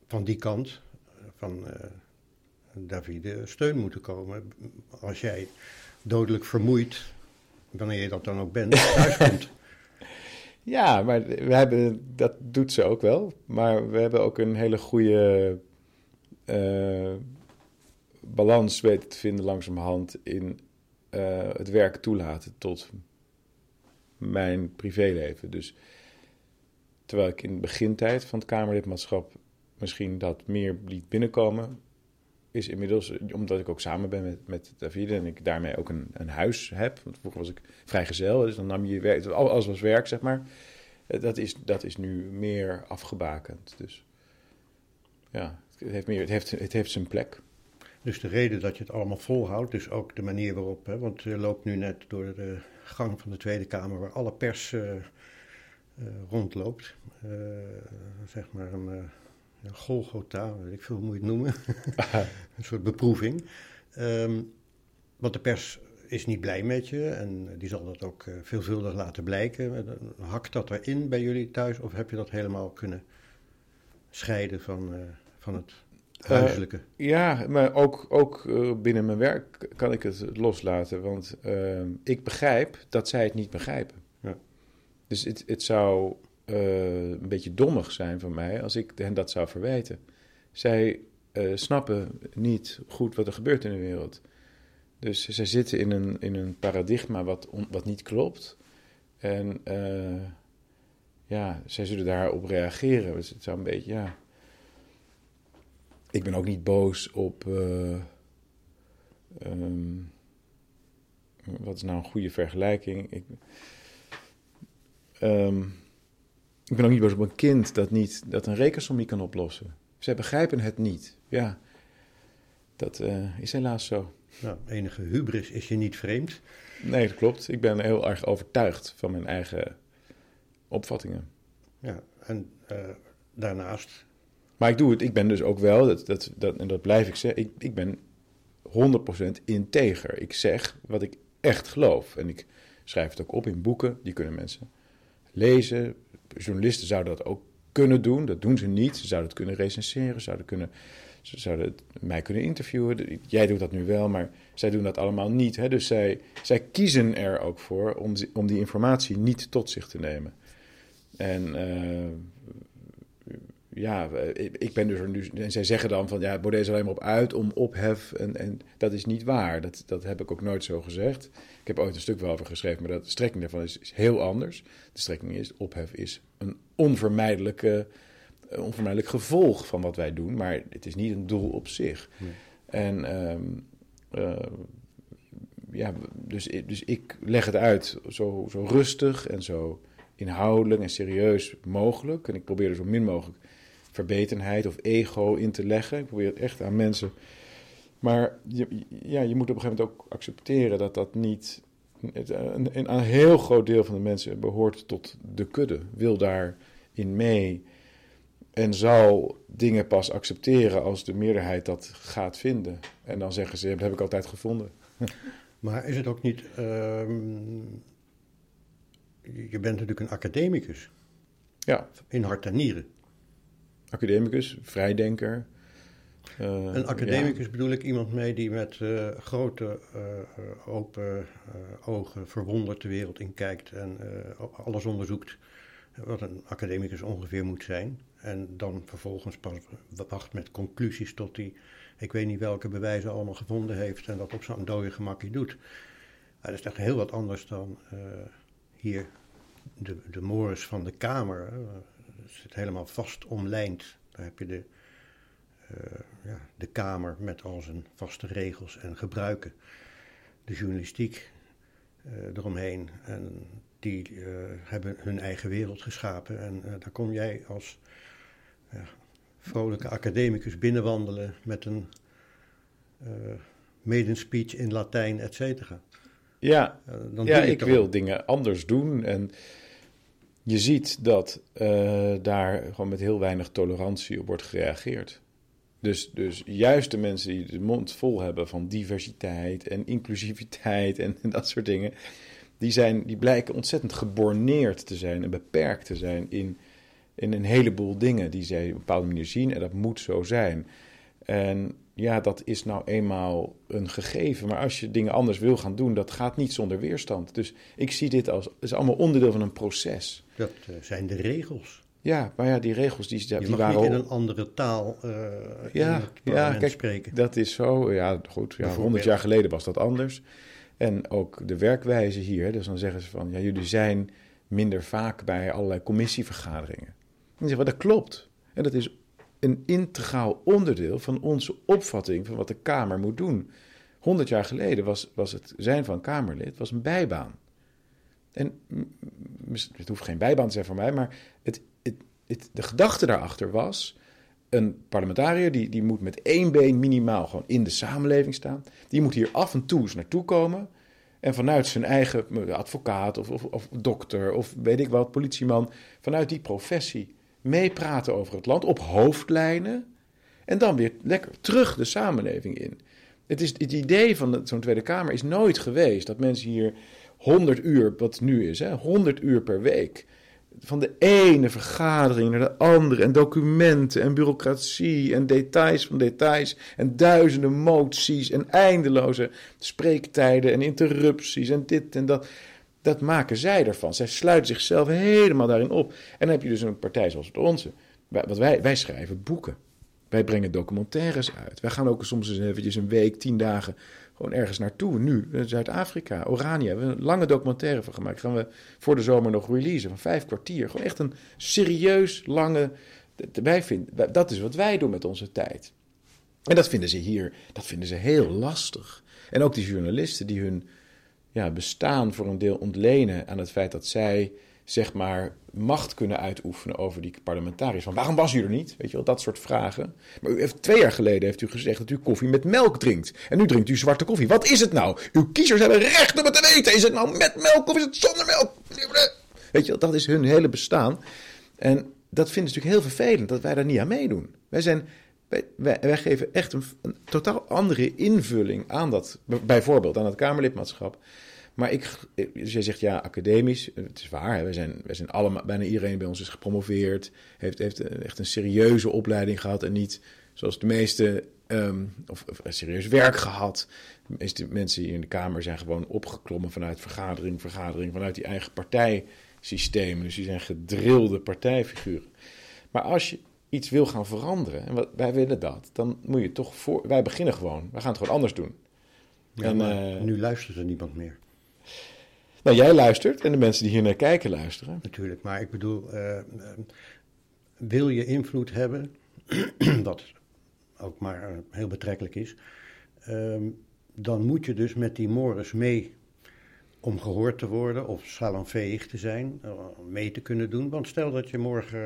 Speaker 1: van die kant van uh, Davide steun moeten komen. Als jij dodelijk vermoeid, wanneer je dat dan ook bent, thuiskomt.
Speaker 2: Ja, maar we hebben, dat doet ze ook wel. Maar we hebben ook een hele goede balans weten te vinden langzamerhand in uh, het werk toelaten tot mijn privéleven. Dus terwijl ik in de begintijd van het Kamerlidmaatschap misschien dat meer liet binnenkomen, is inmiddels, omdat ik ook samen ben met, met Davide en ik daarmee ook een, een huis heb. Want vroeger was ik vrijgezel, dus dan nam je werk, alles was werk, zeg maar. Eh, dat is, dat is nu meer afgebakend. Dus ja, het heeft, meer, het heeft, het heeft zijn plek.
Speaker 1: Dus de reden dat je het allemaal volhoudt, dus ook de manier waarop, hè, want je loopt nu net door de gang van de Tweede Kamer waar alle pers uh, uh, rondloopt. Uh, zeg maar een, een Golgotha, weet ik veel hoe moet je het noemen. een soort beproeving. Um, want de pers is niet blij met je en die zal dat ook veelvuldig laten blijken. Hakt dat erin bij jullie thuis of heb je dat helemaal kunnen scheiden van, van het Huiselijke.
Speaker 2: Uh, ja, maar ook, ook uh, binnen mijn werk kan ik het loslaten. Want uh, ik begrijp dat zij het niet begrijpen. Ja. Dus het, het zou een beetje dommig zijn van mij als ik hen dat zou verwijten. Zij snappen niet goed wat er gebeurt in de wereld. Dus zij zitten in een, in een paradigma wat, on, wat niet klopt. En ja, zij zullen daarop reageren. Dus het zou een beetje, ja ik ben ook niet boos op. Uh, um, wat is nou een goede vergelijking? Ik, um, ik ben ook niet boos op een kind dat, niet, dat een rekensom niet kan oplossen. Zij begrijpen het niet. Ja, dat uh, is helaas zo.
Speaker 1: Nou, enige hubris is je niet vreemd.
Speaker 2: Nee, dat klopt. Ik ben heel erg overtuigd van mijn eigen opvattingen.
Speaker 1: Ja, en uh, daarnaast
Speaker 2: maar ik doe het, ik ben dus ook wel, dat, dat, dat, en dat blijf ik zeggen, ik, ik ben 100% integer. Ik zeg wat ik echt geloof. En ik schrijf het ook op in boeken, die kunnen mensen lezen. Journalisten zouden dat ook kunnen doen, dat doen ze niet. Ze zouden het kunnen recenseren, zouden kunnen, ze zouden mij kunnen interviewen. Jij doet dat nu wel, maar zij doen dat allemaal niet. Hè? Dus zij, zij kiezen er ook voor om, om die informatie niet tot zich te nemen. En uh, ja, ik ben dus er nu. En zij zeggen dan van ja, Baudet is alleen maar op uit om ophef. En, en dat is niet waar. Dat, dat heb ik ook nooit zo gezegd. Ik heb ooit een stuk wel over geschreven, maar dat, de strekking daarvan is, is heel anders. De strekking is: ophef is een onvermijdelijke, onvermijdelijk gevolg van wat wij doen, maar het is niet een doel op zich. En um, uh, ja, dus, dus ik leg het uit zo, zo rustig en zo inhoudelijk en serieus mogelijk. En ik probeer er zo min mogelijk verbetenheid of ego in te leggen. Ik probeer het echt aan mensen. Maar je, ja, je moet op een gegeven moment ook accepteren dat dat niet. een, een, heel groot deel van de mensen behoort tot de kudde, wil daarin mee. en zal dingen pas accepteren als de meerderheid dat gaat vinden. En dan zeggen ze, dat heb ik altijd gevonden.
Speaker 1: Maar is het ook niet. ehm, je bent natuurlijk een academicus.
Speaker 2: Ja.
Speaker 1: In hart en nieren.
Speaker 2: Academicus, vrijdenker. Uh,
Speaker 1: een academicus ja. bedoel ik iemand mee die met uh, grote uh, open ogen verwonderd de wereld in kijkt en alles onderzoekt wat een academicus ongeveer moet zijn. En dan vervolgens pas wacht met conclusies tot hij, ik weet niet welke bewijzen allemaal gevonden heeft en dat op zo'n dode gemakje doet. dat is echt heel wat anders dan hier de, de mores van de Kamer. Het zit helemaal vast omlijnd. Daar heb je de, uh, ja, de Kamer met al zijn vaste regels en gebruiken. De journalistiek uh, eromheen. En die uh, hebben hun eigen wereld geschapen. En daar kom jij als vrolijke academicus binnenwandelen met een maiden speech in Latijn, et cetera.
Speaker 2: Ja, dan ja ik wil dingen anders doen. En je ziet dat uh, daar gewoon met heel weinig tolerantie op wordt gereageerd. Dus, dus juist de mensen die de mond vol hebben van diversiteit en inclusiviteit en, en dat soort dingen, die, zijn, die blijken ontzettend geborneerd te zijn en beperkt te zijn in, in een heleboel dingen die zij op een bepaalde manier zien. En dat moet zo zijn. En ja, dat is nou eenmaal een gegeven. Maar als je dingen anders wil gaan doen, dat gaat niet zonder weerstand. Dus ik zie dit als is allemaal onderdeel van een proces.
Speaker 1: Dat uh, zijn de regels.
Speaker 2: Ja, maar ja, die regels die, die
Speaker 1: je mag
Speaker 2: waren
Speaker 1: niet in een andere taal uh,
Speaker 2: ja, ja, kijk,
Speaker 1: spreken.
Speaker 2: Dat is zo. Ja, goed. Ja, 100 jaar geleden was dat anders. En ook de werkwijze hier. Dus dan zeggen ze van, ja, jullie zijn minder vaak bij allerlei commissievergaderingen. En zeggen we, dat klopt. En dat is een integraal onderdeel van onze opvatting van wat de Kamer moet doen. 100 jaar geleden was, was het zijn van Kamerlid was een bijbaan. En het hoeft geen bijbaan te zijn voor mij, maar het, het, de gedachte daarachter was: een parlementariër die, die moet met één been minimaal gewoon in de samenleving staan. Die moet hier af en toe eens naartoe komen. En vanuit zijn eigen advocaat of, of, of dokter of weet ik wat, politieman, vanuit die professie meepraten over het land op hoofdlijnen. En dan weer lekker terug de samenleving in. Het, is, het idee van zo'n Tweede Kamer is nooit geweest dat mensen hier 100 uur, wat nu is, hè, 100 uur per week. Van de ene vergadering naar de andere. En documenten en bureaucratie en details van details. En duizenden moties en eindeloze spreektijden en interrupties en dit en dat. Dat maken zij ervan. Zij sluiten zichzelf helemaal daarin op. En dan heb je dus een partij zoals onze. Wat wij, wij schrijven boeken. Wij brengen documentaires uit. Wij gaan ook soms eens eventjes een week, tien dagen gewoon ergens naartoe. Nu, Zuid-Afrika, Orania. We hebben een lange documentaire van gemaakt. Gaan we voor de zomer nog releasen van vijf kwartier. Gewoon echt een serieus lange... Wij vinden, dat is wat wij doen met onze tijd. En dat vinden ze hier, dat vinden ze heel lastig. En ook die journalisten die hun ja, bestaan voor een deel ontlenen aan het feit dat zij zeg maar macht kunnen uitoefenen over die parlementariërs. Van waarom was u er niet? Weet je wel, dat soort vragen. Maar u heeft, twee jaar geleden heeft u gezegd dat u koffie met melk drinkt. En nu drinkt u zwarte koffie. Wat is het nou? Uw kiezers hebben recht om het te weten. Is het nou met melk of is het zonder melk? Weet je wel, dat is hun hele bestaan. En dat vinden ze natuurlijk heel vervelend dat wij daar niet aan meedoen. Wij zijn wij, wij, geven echt een, een, totaal andere invulling aan dat, bijvoorbeeld aan het Kamerlidmaatschap. Maar ik, dus jij zegt ja, academisch, het is waar. Wij zijn, wij zijn allemaal, bijna iedereen bij ons is gepromoveerd, heeft, heeft echt een serieuze opleiding gehad en niet zoals de meeste, um, of, of serieus werk gehad. De meeste mensen hier in de Kamer zijn gewoon opgeklommen vanuit vergadering, vergadering, vanuit die eigen partijsystemen. Dus die zijn gedrilde partijfiguren. Maar als je iets wil gaan veranderen, en wij willen dat, dan moet je toch voor. Wij beginnen gewoon. Wij gaan het gewoon anders doen.
Speaker 1: Ja, en, uh, nu luistert er niemand meer.
Speaker 2: Nou, jij luistert en de mensen die hier naar kijken luisteren.
Speaker 1: Natuurlijk, maar ik bedoel, uh, wil je invloed hebben, wat ook maar uh, heel betrekkelijk is, ehm, dan moet je dus met die mores mee om gehoord te worden of salonveeg te zijn, mee te kunnen doen. Want stel dat je morgen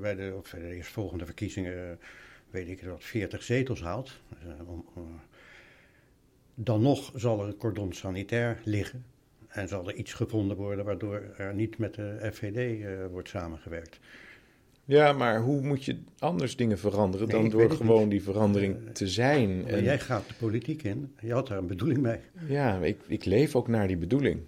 Speaker 1: bij de, of de eerstvolgende verkiezingen, weet ik wat, 40 zetels haalt, dan nog zal er een cordon sanitair liggen en zal er iets gevonden worden waardoor er niet met de FVD uh, wordt samengewerkt.
Speaker 2: Ja, maar hoe moet je anders dingen veranderen
Speaker 1: Nee,
Speaker 2: dan door gewoon
Speaker 1: niet.
Speaker 2: die verandering
Speaker 1: Eh,
Speaker 2: te zijn? En,
Speaker 1: jij gaat de politiek in. Je had daar een bedoeling mee.
Speaker 2: Ja, ik, ik leef ook naar die bedoeling.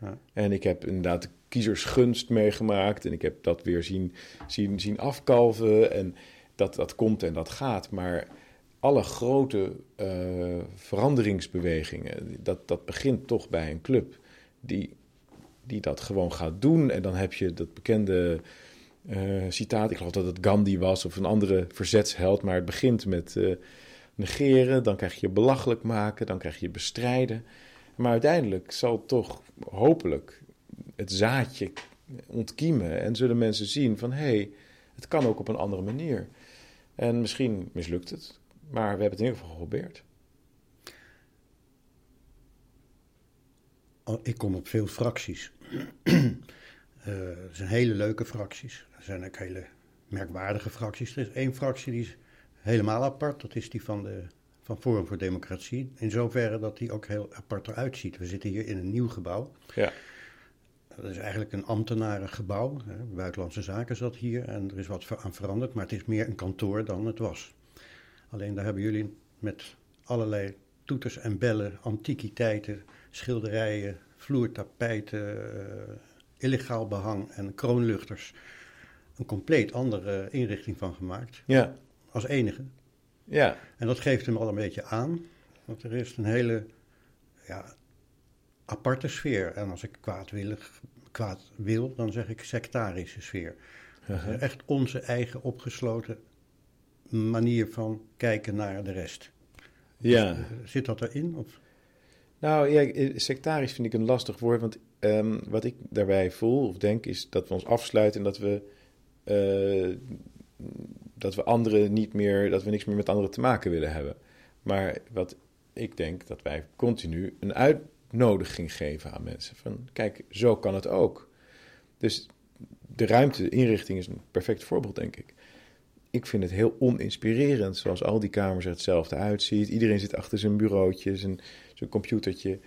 Speaker 1: Ja.
Speaker 2: En ik heb inderdaad de kiezersgunst meegemaakt en ik heb dat weer zien, zien, zien afkalven en dat, dat komt en dat gaat. Maar alle grote eh, veranderingsbewegingen, dat, dat begint toch bij een club die, die dat gewoon gaat doen. En dan heb je dat bekende eh, citaat, ik geloof dat het Gandhi was of een andere verzetsheld, maar het begint met eh, negeren, dan krijg je belachelijk maken, dan krijg je bestrijden. Maar uiteindelijk zal toch hopelijk het zaadje ontkiemen en zullen mensen zien van hé, hey, het kan ook op een andere manier. En misschien mislukt het, maar we hebben het in ieder geval geprobeerd.
Speaker 1: Ik kom op veel fracties. Eh, Er zijn hele leuke fracties. Er zijn ook hele merkwaardige fracties. Er is één fractie die is helemaal apart. Dat is die van, de, van Forum voor Democratie. In zoverre dat die ook heel apart eruit ziet. We zitten hier in een nieuw gebouw.
Speaker 2: Ja,
Speaker 1: Dat is eigenlijk een ambtenarengebouw. hè. Buitenlandse Zaken zat hier en er is wat aan veranderd. Maar het is meer een kantoor dan het was. Alleen daar hebben jullie met allerlei toeters en bellen, antiquiteiten, schilderijen, vloertapijten, eh, illegaal behang en kroonluchters een compleet andere inrichting van gemaakt.
Speaker 2: ja,
Speaker 1: Als enige.
Speaker 2: ja.
Speaker 1: En dat geeft hem al een beetje aan. Want er is een hele ja, aparte sfeer. En als ik kwaadwillig, kwaad wil, dan zeg ik sectarische sfeer.
Speaker 2: Uh-huh.
Speaker 1: Echt onze eigen opgesloten manier van kijken naar de rest.
Speaker 2: ja.
Speaker 1: Eh, Zit dat erin? Of?
Speaker 2: Nou ja, eh, sectarisch vind ik een lastig woord, want ehm, wat ik daarbij voel of denk is dat we ons afsluiten en dat we, eh, dat we anderen niet meer, dat we niks meer met anderen te maken willen hebben. Maar wat ik denk dat wij continu een uitnodiging geven aan mensen van kijk, zo kan het ook. Dus de ruimte, de inrichting is een perfect voorbeeld, denk ik. Ik vind het heel oninspirerend, zoals al die kamers er hetzelfde uitziet. Iedereen zit achter zijn bureautje, zijn, computertje.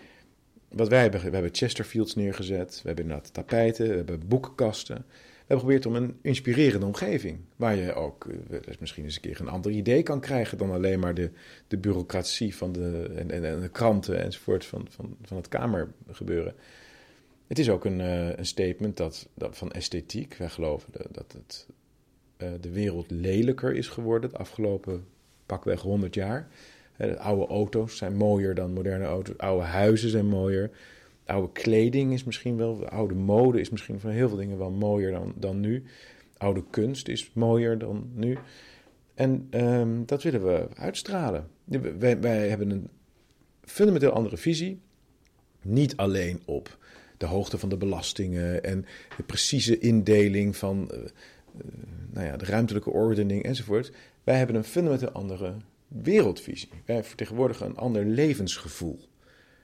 Speaker 2: Wat wij hebben, we hebben Chesterfields neergezet, we hebben inderdaad tapijten, we hebben boekenkasten. We hebben geprobeerd om een inspirerende omgeving, waar je ook eh, eens misschien eens een keer een ander idee kan krijgen dan alleen maar de, de bureaucratie van de, en, en, en de kranten enzovoort van, van, van het kamergebeuren. Het is ook een, eh, een statement dat, dat van esthetiek. Wij geloven dat het, eh, de wereld lelijker is geworden de afgelopen pakweg 100 jaar. Oude auto's zijn mooier dan moderne auto's. Oude huizen zijn mooier. Oude kleding is misschien wel, oude mode is misschien van heel veel dingen wel mooier dan, dan nu. Oude kunst is mooier dan nu. En ehm, dat willen we uitstralen. Wij, wij hebben een fundamenteel andere visie. Niet alleen op de hoogte van de belastingen en de precieze indeling van eh, eh, nou ja, de ruimtelijke ordening enzovoort. Wij hebben een fundamenteel andere wereldvisie. Wij vertegenwoordigen een ander levensgevoel.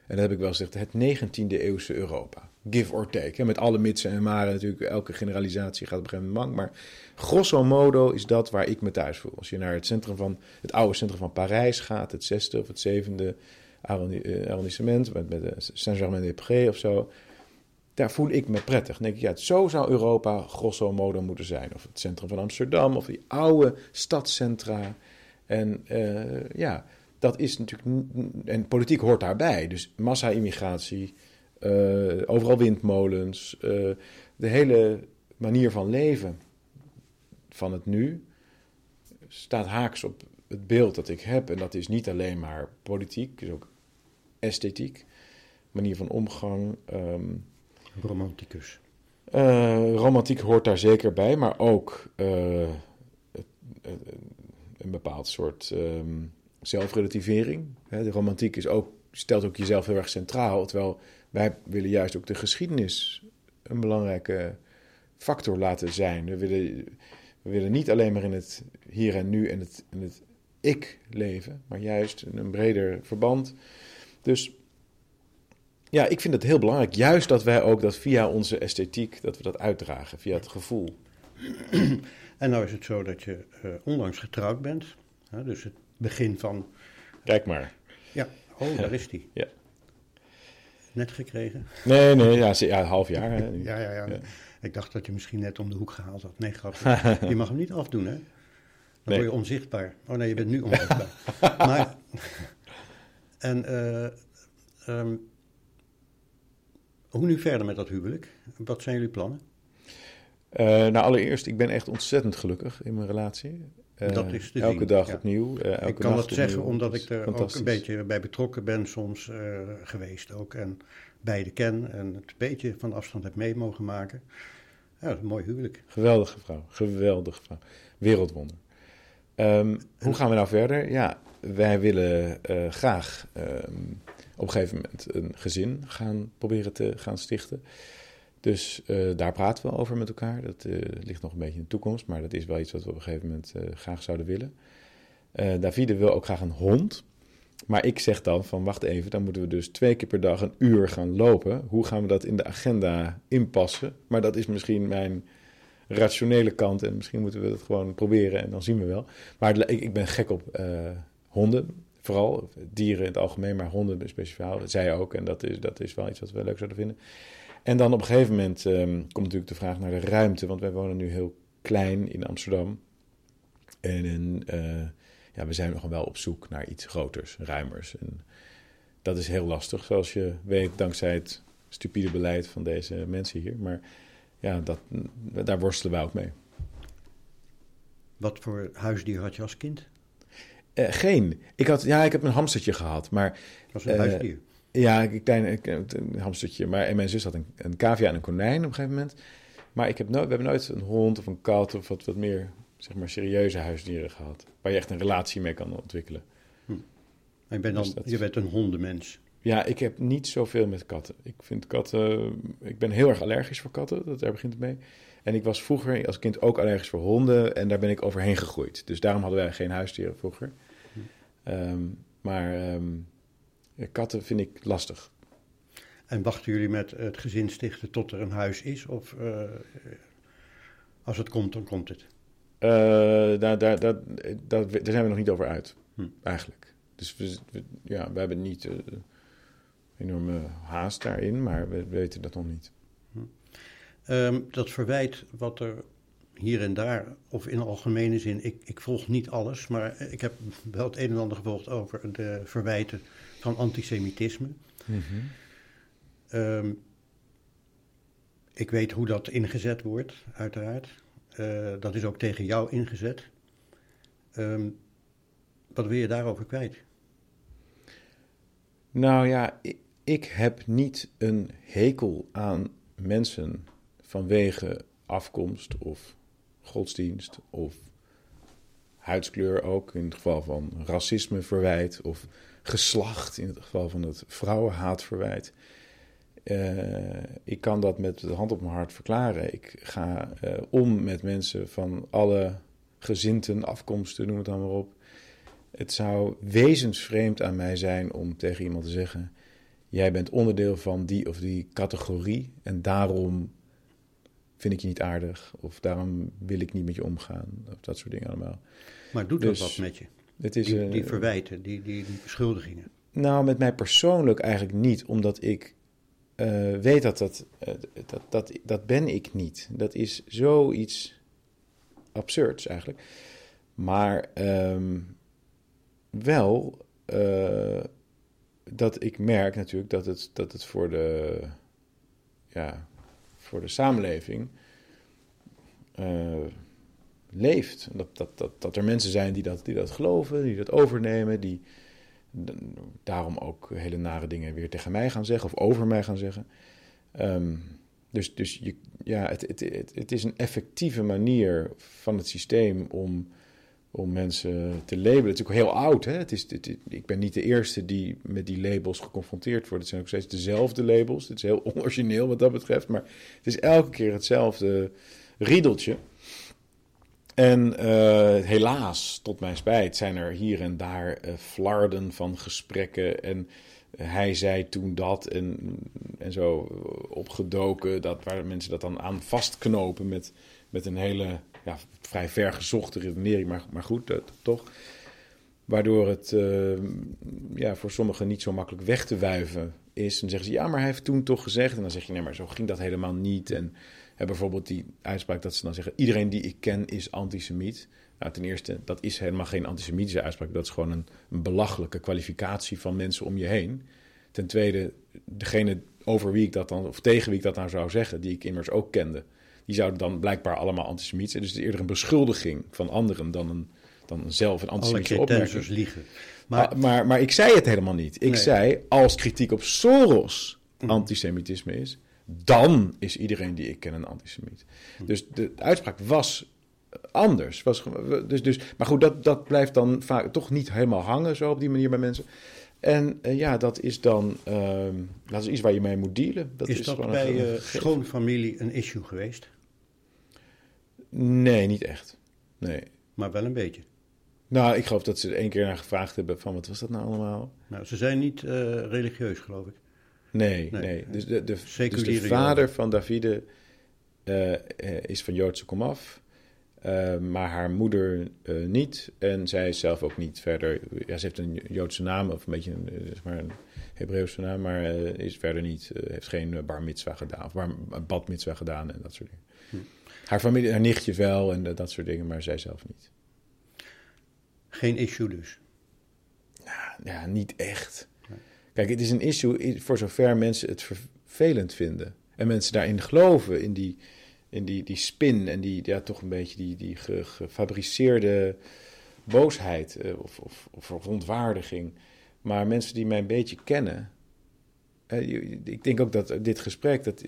Speaker 2: En dat heb ik wel gezegd, het 19e eeuwse Europa. Give or take. Met alle mitsen en maren natuurlijk. Elke generalisatie gaat op een gegeven moment mank. Maar grosso modo is dat waar ik me thuis voel. Als je naar het, centrum van, het oude centrum van Parijs gaat, het zesde of het zevende eh, arrondissement, met, met eh, Saint-Germain-des-Prés of zo. Daar voel ik me prettig. Dan denk ik, ja, zo zou Europa grosso modo moeten zijn. Of het centrum van Amsterdam, of die oude stadscentra. En eh, ja, dat is natuurlijk. En politiek hoort daarbij. Dus massa-immigratie, eh, overal windmolens, eh, de hele manier van leven van het nu staat haaks op het beeld dat ik heb. En dat is niet alleen maar politiek, het is ook esthetiek, manier van omgang. ehm,
Speaker 1: Romanticus.
Speaker 2: romantiek hoort daar zeker bij, maar ook het- het- een bepaald soort ehm, zelfrelativering. De romantiek is ook, stelt ook jezelf heel erg centraal, terwijl wij willen juist ook de geschiedenis een belangrijke factor laten zijn. We willen, we willen niet alleen maar in het hier en nu en het, in het ik leven, maar juist een breder verband. Dus ja, ik vind het heel belangrijk. Juist dat wij ook dat via onze esthetiek, dat we dat uitdragen, via het gevoel.
Speaker 1: En nou is het zo dat je eh, onlangs getrouwd bent. Hè, dus het begin van...
Speaker 2: Kijk maar.
Speaker 1: Ja, oh, daar is die.
Speaker 2: Ja.
Speaker 1: Net gekregen.
Speaker 2: Nee, nee, ja, ja een half jaar. Hè.
Speaker 1: Ja, ja, ja.
Speaker 2: Ja.
Speaker 1: Ik dacht dat je misschien net om de hoek gehaald had. Nee, grap. je mag hem niet afdoen, hè? Dan
Speaker 2: Nee.
Speaker 1: word je onzichtbaar. Oh nee, je bent nu onzichtbaar. maar, en ehm, hoe nu verder met dat huwelijk? Wat zijn jullie plannen?
Speaker 2: Eh, nou, allereerst, ik ben echt ontzettend gelukkig in mijn relatie. Eh,
Speaker 1: Dat is te
Speaker 2: elke
Speaker 1: zien,
Speaker 2: dag
Speaker 1: ja.
Speaker 2: opnieuw. eh, elke
Speaker 1: ik kan dat zeggen omdat
Speaker 2: Dat
Speaker 1: ik er ook een beetje bij betrokken ben soms geweest ook. En beide ken en het een beetje van afstand heb mee mogen maken. Ja, dat is een mooi huwelijk.
Speaker 2: Geweldige vrouw, geweldige vrouw. Wereldwonder. Ehm, hoe gaan we nou verder? Ja, wij willen graag ehm, op een gegeven moment een gezin gaan proberen te gaan stichten. Dus eh, daar praten we over met elkaar. Dat eh, ligt nog een beetje in de toekomst, maar dat is wel iets wat we op een gegeven moment eh, graag zouden willen. Davide wil ook graag een hond. Maar ik zeg dan van wacht even, dan moeten we dus twee keer per dag een uur gaan lopen. Hoe gaan we dat in de agenda inpassen? Maar dat is misschien mijn rationele kant en misschien moeten we het gewoon proberen en dan zien we wel. Maar ik, ik ben gek op honden, vooral dieren in het algemeen, maar honden speciaal. Zij ook en dat is, dat is wel iets wat we leuk zouden vinden. En dan op een gegeven moment ehm, komt natuurlijk de vraag naar de ruimte, want wij wonen nu heel klein in Amsterdam. En eh, ja, we zijn nog wel op zoek naar iets groters, ruimers. En dat is heel lastig, zoals je weet, dankzij het stupide beleid van deze mensen hier. Maar ja, dat, daar worstelen wij ook mee.
Speaker 1: Wat voor huisdier had je als kind?
Speaker 2: Eh, geen. Ik, had, ja, ik heb een hamstertje gehad, maar
Speaker 1: Dat was een
Speaker 2: Eh,
Speaker 1: huisdier.
Speaker 2: Ja, een klein een hamstertje. Maar, en mijn zus had een, een cavia en een konijn op een gegeven moment. Maar ik heb nooit, we hebben nooit een hond of een kat of wat, wat meer zeg maar, serieuze huisdieren gehad. Waar je echt een relatie mee kan ontwikkelen.
Speaker 1: En je bent, dan,
Speaker 2: dus dat-
Speaker 1: je bent een hondenmens.
Speaker 2: Ja, ik heb niet zoveel met katten. Ik vind katten... Ik ben heel erg allergisch voor katten. Dat, daar begint het mee. En ik was vroeger als kind ook allergisch voor honden. En daar ben ik overheen gegroeid. Dus daarom hadden wij geen huisdieren vroeger. Ehm, maar ehm, katten vind ik lastig.
Speaker 1: En wachten jullie met het gezin stichten tot er een huis is? Of eh, als het komt, dan komt het?
Speaker 2: Eh, daar, daar, daar, zijn we nog niet over uit,
Speaker 1: Hm.
Speaker 2: eigenlijk. Dus we, we- ja, we hebben niet eh, enorme haast daarin, maar we weten dat nog niet.
Speaker 1: Ehm, dat verwijt wat er hier en daar, of in algemene zin, ik, ik volg niet alles, maar ik heb wel het een en ander gevolgd over de verwijten van antisemitisme. Ehm, ik weet hoe dat ingezet wordt, uiteraard. Eh, dat is ook tegen jou ingezet. Ehm, wat wil je daarover kwijt?
Speaker 2: Nou ja, ik, ik heb niet een hekel aan mensen vanwege afkomst of godsdienst of huidskleur ook, in het geval van racisme verwijt of geslacht, in het geval van het vrouwenhaatverwijt. Eh, ik kan dat met de hand op mijn hart verklaren. Ik ga eh, om met mensen van alle gezinten, afkomsten, noem het dan maar op. Het zou wezensvreemd aan mij zijn om tegen iemand te zeggen: Jij bent onderdeel van die of die categorie en daarom vind ik je niet aardig of daarom wil ik niet met je omgaan of dat soort dingen allemaal.
Speaker 1: Maar doet
Speaker 2: Dus,
Speaker 1: dat wat met je?
Speaker 2: Het is,
Speaker 1: Die,
Speaker 2: eh,
Speaker 1: die verwijten, die, die, die beschuldigingen.
Speaker 2: nou, met mij persoonlijk eigenlijk niet, omdat ik eh, weet dat dat, eh, dat, dat dat ben ik niet. Dat is zoiets absurds eigenlijk. Maar ehm, wel eh, dat ik merk natuurlijk dat het, dat het voor, de, ja, voor de samenleving eh, leeft. Dat, dat, dat, dat er mensen zijn die dat, die dat geloven, die dat overnemen, die daarom ook hele nare dingen weer tegen mij gaan zeggen of over mij gaan zeggen. Ehm, dus dus je, ja, het, het, het, het is een effectieve manier van het systeem om, om mensen te labelen. Het is ook heel oud. Hè? Het is, ik ben niet de eerste die met die labels geconfronteerd wordt. Het zijn ook steeds dezelfde labels. Het is heel onorigineel wat dat betreft. Maar het is elke keer hetzelfde riedeltje. En eh, helaas, tot mijn spijt, zijn er hier en daar eh, flarden van gesprekken. En hij zei toen dat en, en zo opgedoken. Dat, waar mensen dat dan aan vastknopen met, met een hele ja, vrij ver gezochte redenering. Maar, maar goed, toch. Waardoor het eh, ja, voor sommigen niet zo makkelijk weg te wuiven is, dan zeggen ze ja, maar hij heeft toen toch gezegd. En dan zeg je nee, maar zo ging dat helemaal niet. En hè, bijvoorbeeld die uitspraak dat ze dan zeggen: iedereen die ik ken is antisemiet. Nou, ten eerste, dat is helemaal geen antisemitische uitspraak. Dat is gewoon een, een belachelijke kwalificatie van mensen om je heen. Ten tweede, degene over wie ik dat dan, of tegen wie ik dat nou zou zeggen, die ik immers ook kende, die zouden dan blijkbaar allemaal antisemiet zijn. Dus het is eerder een beschuldiging van anderen dan, een, dan zelf een antisemitische opmerking.
Speaker 1: liegen.
Speaker 2: Maar, maar, maar, maar, ik zei het helemaal niet. Ik zei, als kritiek op Soros antisemitisme is, dan is iedereen die ik ken een antisemiet. Dus de uitspraak was anders. Was, dus, dus, maar goed, dat, dat blijft dan vaak toch niet helemaal hangen zo op die manier bij mensen. En uh, ja, dat is dan uh, dat is iets waar je mee moet dealen.
Speaker 1: Dat is, is dat bij je uh, schoonfamilie een issue geweest?
Speaker 2: Nee, niet echt. Nee.
Speaker 1: Maar wel een beetje.
Speaker 2: Nou, ik geloof dat ze er één keer naar gevraagd hebben van wat was dat nou allemaal?
Speaker 1: Nou, ze zijn niet uh, religieus, geloof ik.
Speaker 2: Nee, nee. nee. Dus, de, de, dus de vader van Davide uh, is van Joodse komaf. Uh, maar haar moeder uh, niet. En zij is zelf ook niet verder. Ja, ze heeft een Joodse naam, of een beetje een, zeg maar een Hebreeuwse naam, maar uh, is verder niet. heeft geen bar mitzwa gedaan, of bar, bad mitzwa gedaan en dat soort dingen. Hm. Haar familie, haar nichtje wel en dat soort dingen, maar zij zelf niet.
Speaker 1: Geen issue dus?
Speaker 2: Nou, ja, niet echt. Kijk, het is een issue voor zover mensen het vervelend vinden. En mensen daarin geloven, in die, in die, die spin en die, ja, toch een beetje die, die gefabriceerde boosheid uh, of, of, of verontwaardiging. Maar mensen die mij een beetje kennen. Uh, ik denk ook dat dit gesprek, dat,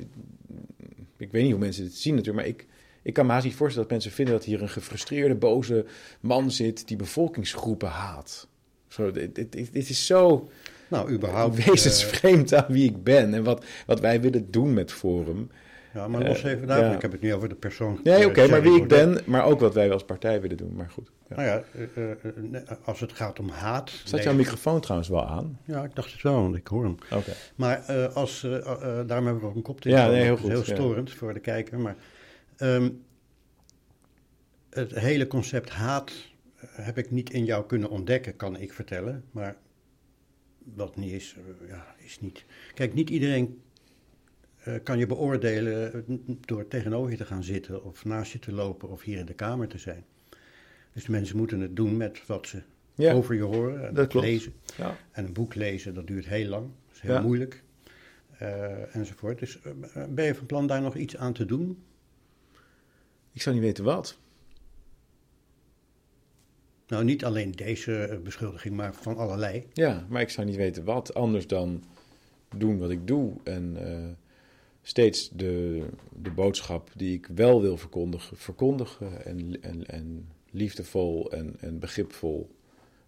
Speaker 2: ik weet niet hoe mensen dit zien natuurlijk, maar ik, ik kan me haast niet voorstellen dat mensen vinden dat hier een gefrustreerde, boze man zit die bevolkingsgroepen haat. Zo, dit, dit, dit is zo
Speaker 1: nou, überhaupt,
Speaker 2: wezensvreemd aan wie ik ben en wat, wat wij willen doen met Forum.
Speaker 1: Ja, maar los even daarvan. Ja. Ik heb het niet over de persoon.
Speaker 2: Nee, oké, okay, maar wie ik ben, maar ook wat wij als partij willen doen. Maar goed.
Speaker 1: Ja. Nou ja, uh, uh, als het gaat om haat.
Speaker 2: Staat jouw microfoon trouwens wel aan?
Speaker 1: Ja, ik dacht het wel, want ik hoor hem.
Speaker 2: Oké. Okay.
Speaker 1: Maar uh, als, daarom hebben we ook een koptelefoon.
Speaker 2: Ja, nee, heel goed.
Speaker 1: Heel storend voor de kijker. Maar um, het hele concept haat heb ik niet in jou kunnen ontdekken, kan ik vertellen. Maar wat niet is, ja, is niet. Kijk, niet iedereen uh, kan je beoordelen door tegenover je te gaan zitten of naast je te lopen of hier in de kamer te zijn. Dus de mensen moeten het doen met wat ze ja, over je horen en dat lezen. Ja. En een boek lezen, dat duurt heel lang, dat is heel ja. moeilijk uh, enzovoort. Dus ben je van plan daar nog iets aan te doen?
Speaker 2: Ik zou niet weten wat.
Speaker 1: Nou, niet alleen deze beschuldiging, maar van allerlei.
Speaker 2: Ja, maar ik zou niet weten wat anders dan doen wat ik doe en steeds de, de boodschap die ik wel wil verkondigen, verkondigen en, en, en liefdevol en, en begripvol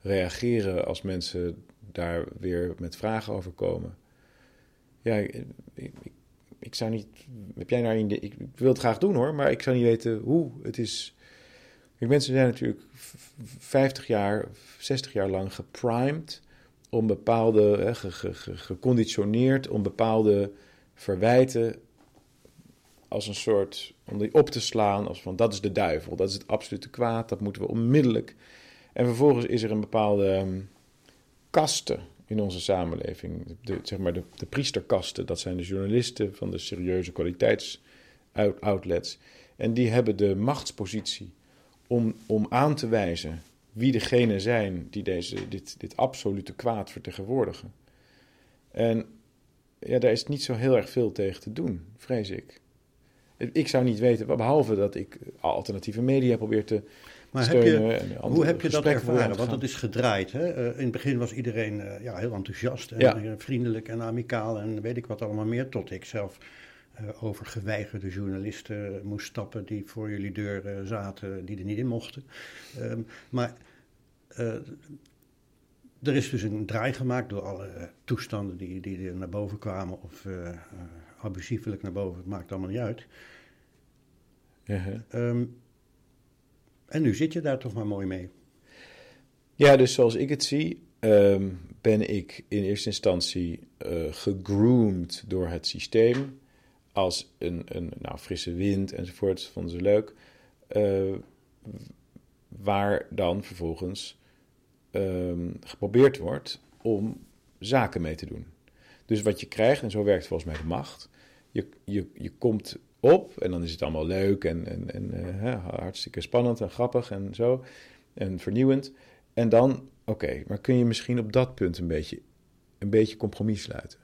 Speaker 2: reageren als mensen daar weer met vragen over komen. Ja, ik, ik, zou niet. Heb jij nou in ik wil het graag doen hoor, maar ik zou niet weten hoe. Het is. Mensen zijn natuurlijk 50 jaar, 60 jaar lang geprimed om bepaalde, hè, ge, ge, ge, geconditioneerd om bepaalde verwijten als een soort, om die op te slaan, als van dat is de duivel, dat is het absolute kwaad, dat moeten we onmiddellijk. En vervolgens is er een bepaalde um, kaste in onze samenleving, de, zeg maar de, de priesterkasten, dat zijn de journalisten van de serieuze kwaliteitsoutlets. En die hebben de machtspositie om, om aan te wijzen wie degene zijn die deze, dit, dit absolute kwaad vertegenwoordigen. En ja, daar is niet zo heel erg veel tegen te doen, vrees ik. Ik zou niet weten, behalve dat ik alternatieve media probeer te maar steunen.
Speaker 1: Heb je, hoe heb je dat ervaren? Want dat is gedraaid. Hè? Uh, in het begin was iedereen uh, ja, heel enthousiast en ja. vriendelijk en amicaal en weet ik wat allemaal meer. Tot ik zelf over geweigerde journalisten moest stappen die voor jullie deur zaten, die er niet in mochten. Um, maar er is dus een draai gemaakt door alle toestanden die, die er naar boven kwamen of uh, abusiefelijk naar boven, het maakt allemaal niet uit. Um, en nu zit je daar toch maar mooi mee.
Speaker 2: Ja, dus zoals ik het zie, um, ben ik in eerste instantie gegroomd door het systeem. Als een, een nou, frisse wind enzovoort, vonden ze leuk. Uh, waar dan vervolgens um, geprobeerd wordt om zaken mee te doen. Dus wat je krijgt, en zo werkt volgens mij de macht, je, je, je komt op en dan is het allemaal leuk en, en, en uh, hartstikke spannend en grappig en zo en vernieuwend. En dan, oké, maar kun je misschien op dat punt een beetje, een beetje compromis sluiten?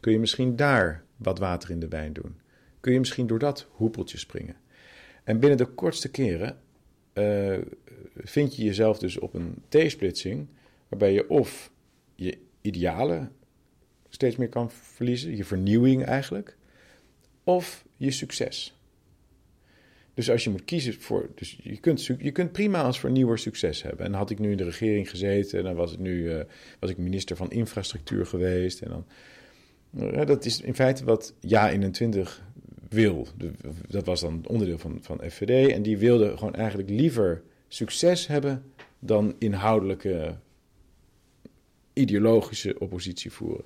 Speaker 2: Kun je misschien daar wat water in de wijn doen? Kun je misschien door dat hoepeltje springen? En binnen de kortste keren uh, vind je jezelf dus op een T-splitsing, waarbij je of je idealen steeds meer kan verliezen, je vernieuwing eigenlijk, of je succes. Dus als je moet kiezen voor. Dus je kunt, je kunt prima als vernieuwer succes hebben. En had ik nu in de regering gezeten, dan was, het nu, uh, was ik minister van Infrastructuur geweest. En dan. Dat is in feite wat Ja 21 wil. Dat was dan onderdeel van, van FVD. En die wilde gewoon eigenlijk liever succes hebben dan inhoudelijke ideologische oppositie voeren.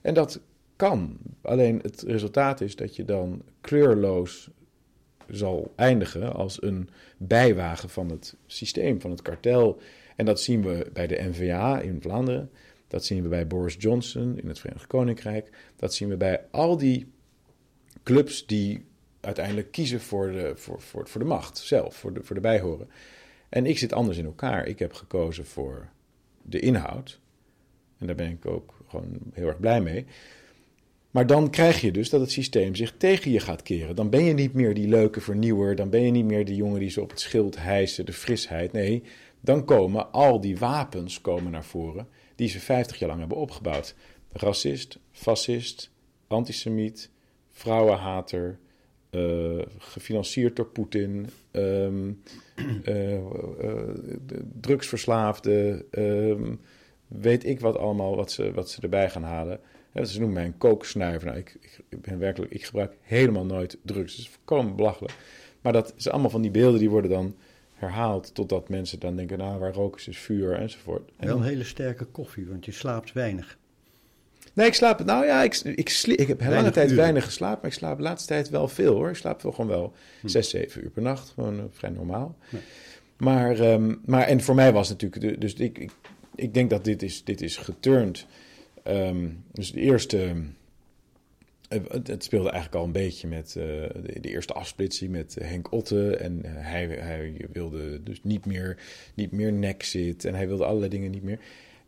Speaker 2: En dat kan. Alleen het resultaat is dat je dan kleurloos zal eindigen als een bijwagen van het systeem, van het kartel. En dat zien we bij de NVA in Vlaanderen. Dat zien we bij Boris Johnson in het Verenigd Koninkrijk. Dat zien we bij al die clubs die uiteindelijk kiezen voor de, voor, voor, voor de macht zelf, voor de, voor de bijhoren. En ik zit anders in elkaar. Ik heb gekozen voor de inhoud. En daar ben ik ook gewoon heel erg blij mee. Maar dan krijg je dus dat het systeem zich tegen je gaat keren. Dan ben je niet meer die leuke vernieuwer. Dan ben je niet meer die jongen die ze op het schild hijsen, de frisheid. Nee, dan komen al die wapens komen naar voren die ze 50 jaar lang hebben opgebouwd. Racist, fascist, antisemiet, vrouwenhater, uh, gefinancierd door Poetin, um, uh, uh, drugsverslaafde, um, weet ik wat allemaal wat ze, wat ze erbij gaan halen. Ze noemen mij een kooksnuiver. Nou, ik, ik, ben werkelijk, ik gebruik helemaal nooit drugs. Dat is volkomen belachelijk. Maar dat is allemaal van die beelden die worden dan herhaald totdat mensen dan denken, nou, waar roken ze is vuur enzovoort.
Speaker 1: En Wel een hele sterke koffie, want je slaapt weinig.
Speaker 2: Nee, ik slaap. Nou ja, ik, ik, ik heb heel lange tijd weinig geslapen, maar ik slaap de laatste tijd wel veel hoor. Ik slaap wel gewoon wel hm. zes, zeven uur per nacht. Gewoon uh, vrij normaal. Maar, um, maar, en voor mij was het natuurlijk. Dus ik, ik, ik denk dat dit is, dit is geturnd. Um, dus de eerste. Het speelde eigenlijk al een beetje met uh, de, de, eerste afsplitsing met Henk Otte. En hij, hij wilde dus niet meer, niet meer Nexit. En hij wilde allerlei dingen niet meer.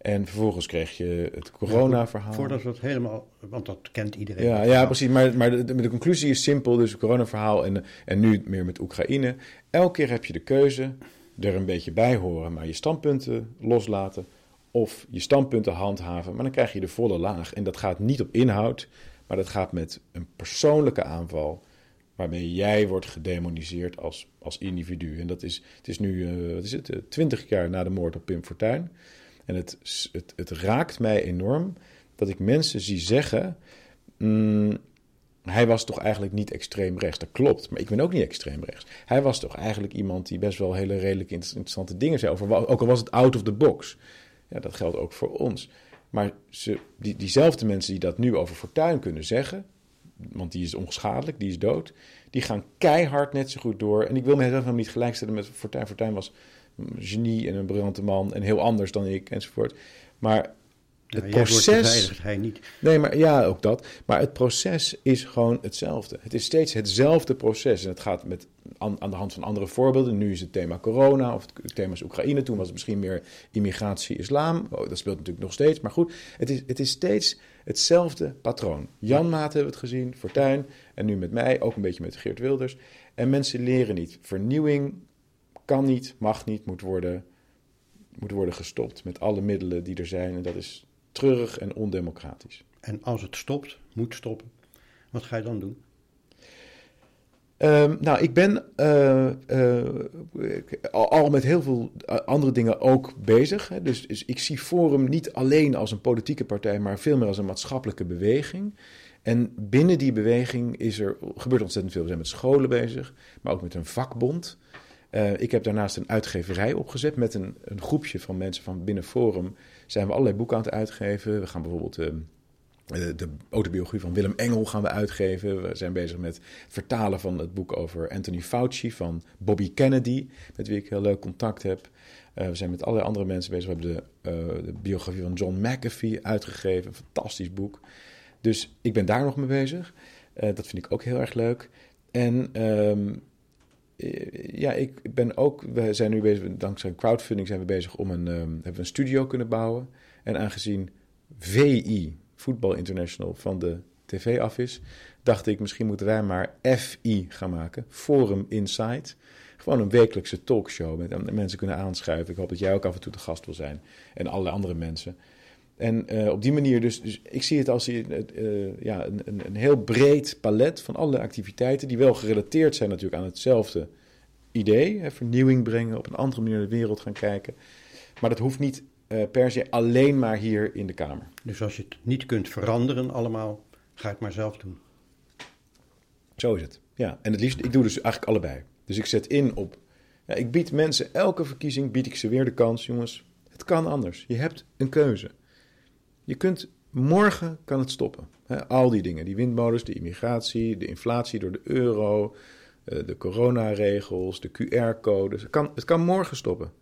Speaker 2: En vervolgens kreeg je het corona-verhaal.
Speaker 1: voordat we het helemaal, want dat kent iedereen.
Speaker 2: Ja, ja precies. Maar, maar de, de, conclusie is simpel. Dus het corona-verhaal en, en nu meer met Oekraïne. Elke keer heb je de keuze er een beetje bij horen, maar je standpunten loslaten. Of je standpunten handhaven, maar dan krijg je de volle laag. En dat gaat niet op inhoud, maar dat gaat met een persoonlijke aanval. Waarmee jij wordt gedemoniseerd als, als individu. En dat is, het is nu, uh, wat is het, twintig jaar na de moord op Pim Fortuyn. En het, het, het raakt mij enorm dat ik mensen zie zeggen. Mm, hij was toch eigenlijk niet extreem rechts. Dat klopt, maar ik ben ook niet extreem rechts. Hij was toch eigenlijk iemand die best wel hele redelijk interessante dingen zei over. Ook al was het out of the box. Ja, dat geldt ook voor ons. Maar ze, die, diezelfde mensen die dat nu over Fortuin kunnen zeggen. Want die is onschadelijk, die is dood. Die gaan keihard net zo goed door. En ik wil mezelf niet gelijkstellen met Fortuin. Fortuin was genie en een briljante man en heel anders dan ik enzovoort. Maar het proces.
Speaker 1: hij niet.
Speaker 2: Nee, maar ja, ook dat. Maar het proces is gewoon hetzelfde. Het is steeds hetzelfde proces. En het gaat met, aan, aan de hand van andere voorbeelden. Nu is het thema corona of het thema is Oekraïne. Toen was het misschien meer immigratie, islam. Oh, dat speelt natuurlijk nog steeds. Maar goed, het is, het is steeds hetzelfde patroon. Jan Maat hebben we het gezien, Fortuin. En nu met mij, ook een beetje met Geert Wilders. En mensen leren niet. Vernieuwing kan niet, mag niet, moet worden, moet worden gestopt met alle middelen die er zijn. En dat is treurig en ondemocratisch.
Speaker 1: En als het stopt, moet stoppen, wat ga je dan doen?
Speaker 2: Um, nou, ik ben uh, uh, al, met heel veel andere dingen ook bezig. Hè. Dus, dus, ik zie Forum niet alleen als een politieke partij, maar veel meer als een maatschappelijke beweging. En binnen die beweging is er, gebeurt ontzettend veel. We zijn met scholen bezig, maar ook met een vakbond. Uh, ik heb daarnaast een uitgeverij opgezet met een, een, groepje van mensen van binnen Forum. Zijn we allerlei boeken aan het uitgeven. We gaan bijvoorbeeld uh, de autobiografie van Willem Engel gaan we uitgeven. We zijn bezig met het vertalen van het boek over Anthony Fauci van Bobby Kennedy, met wie ik heel leuk contact heb. we zijn met allerlei andere mensen bezig. We hebben de, de biografie van John McAfee uitgegeven, een fantastisch boek. Dus ik ben daar nog mee bezig. dat vind ik ook heel erg leuk. En ehm, ja, ik ben ook, we zijn nu bezig, dankzij crowdfunding zijn we bezig om een, um, hebben we een studio kunnen bouwen. En aangezien VI, Football International, van de tv af is, dacht ik misschien moeten wij maar FI gaan maken, Forum Insight. Gewoon een wekelijkse talkshow met mensen kunnen aanschuiven. Ik hoop dat jij ook af en toe de gast wil zijn en alle andere mensen. En uh, op die manier, dus, dus, ik zie het als uh, ja, een, een, een, heel breed palet van alle activiteiten, die wel gerelateerd zijn natuurlijk aan hetzelfde idee. Hè, vernieuwing brengen, op een andere manier naar de wereld gaan kijken. Maar dat hoeft niet uh, per se alleen maar hier in de Kamer.
Speaker 1: Dus als je het niet kunt veranderen allemaal, ga het maar zelf doen.
Speaker 2: Zo is het, ja. En het liefst, ik doe dus eigenlijk allebei. Dus ik zet in op, ja, ik bied mensen, elke verkiezing bied ik ze weer de kans, jongens. Het kan anders. Je hebt een keuze. Je kunt, morgen kan het stoppen. al die dingen, die windmolens, de immigratie, de inflatie door de euro, uh, de coronaregels, de QR-codes. Het kan, het kan morgen stoppen.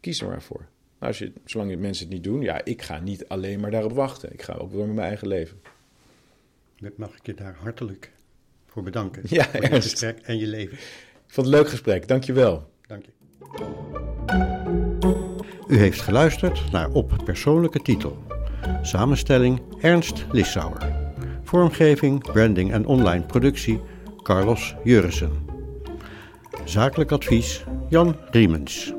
Speaker 2: Kies er maar voor. Als je, zolang mensen het niet doen, ja, ik ga niet alleen maar daarop wachten. Ik ga ook door met mijn eigen leven.
Speaker 1: Mag ik je daar hartelijk voor bedanken.
Speaker 2: Ja,
Speaker 1: voor je gesprek en je leven.
Speaker 2: Ik vond het een leuk gesprek. Dank je wel.
Speaker 1: Dank je. U heeft geluisterd naar Op Persoonlijke Titel. Samenstelling Ernst Lissauer. Vormgeving, branding en online productie Carlos Jurissen. Zakelijk advies Jan Riemens.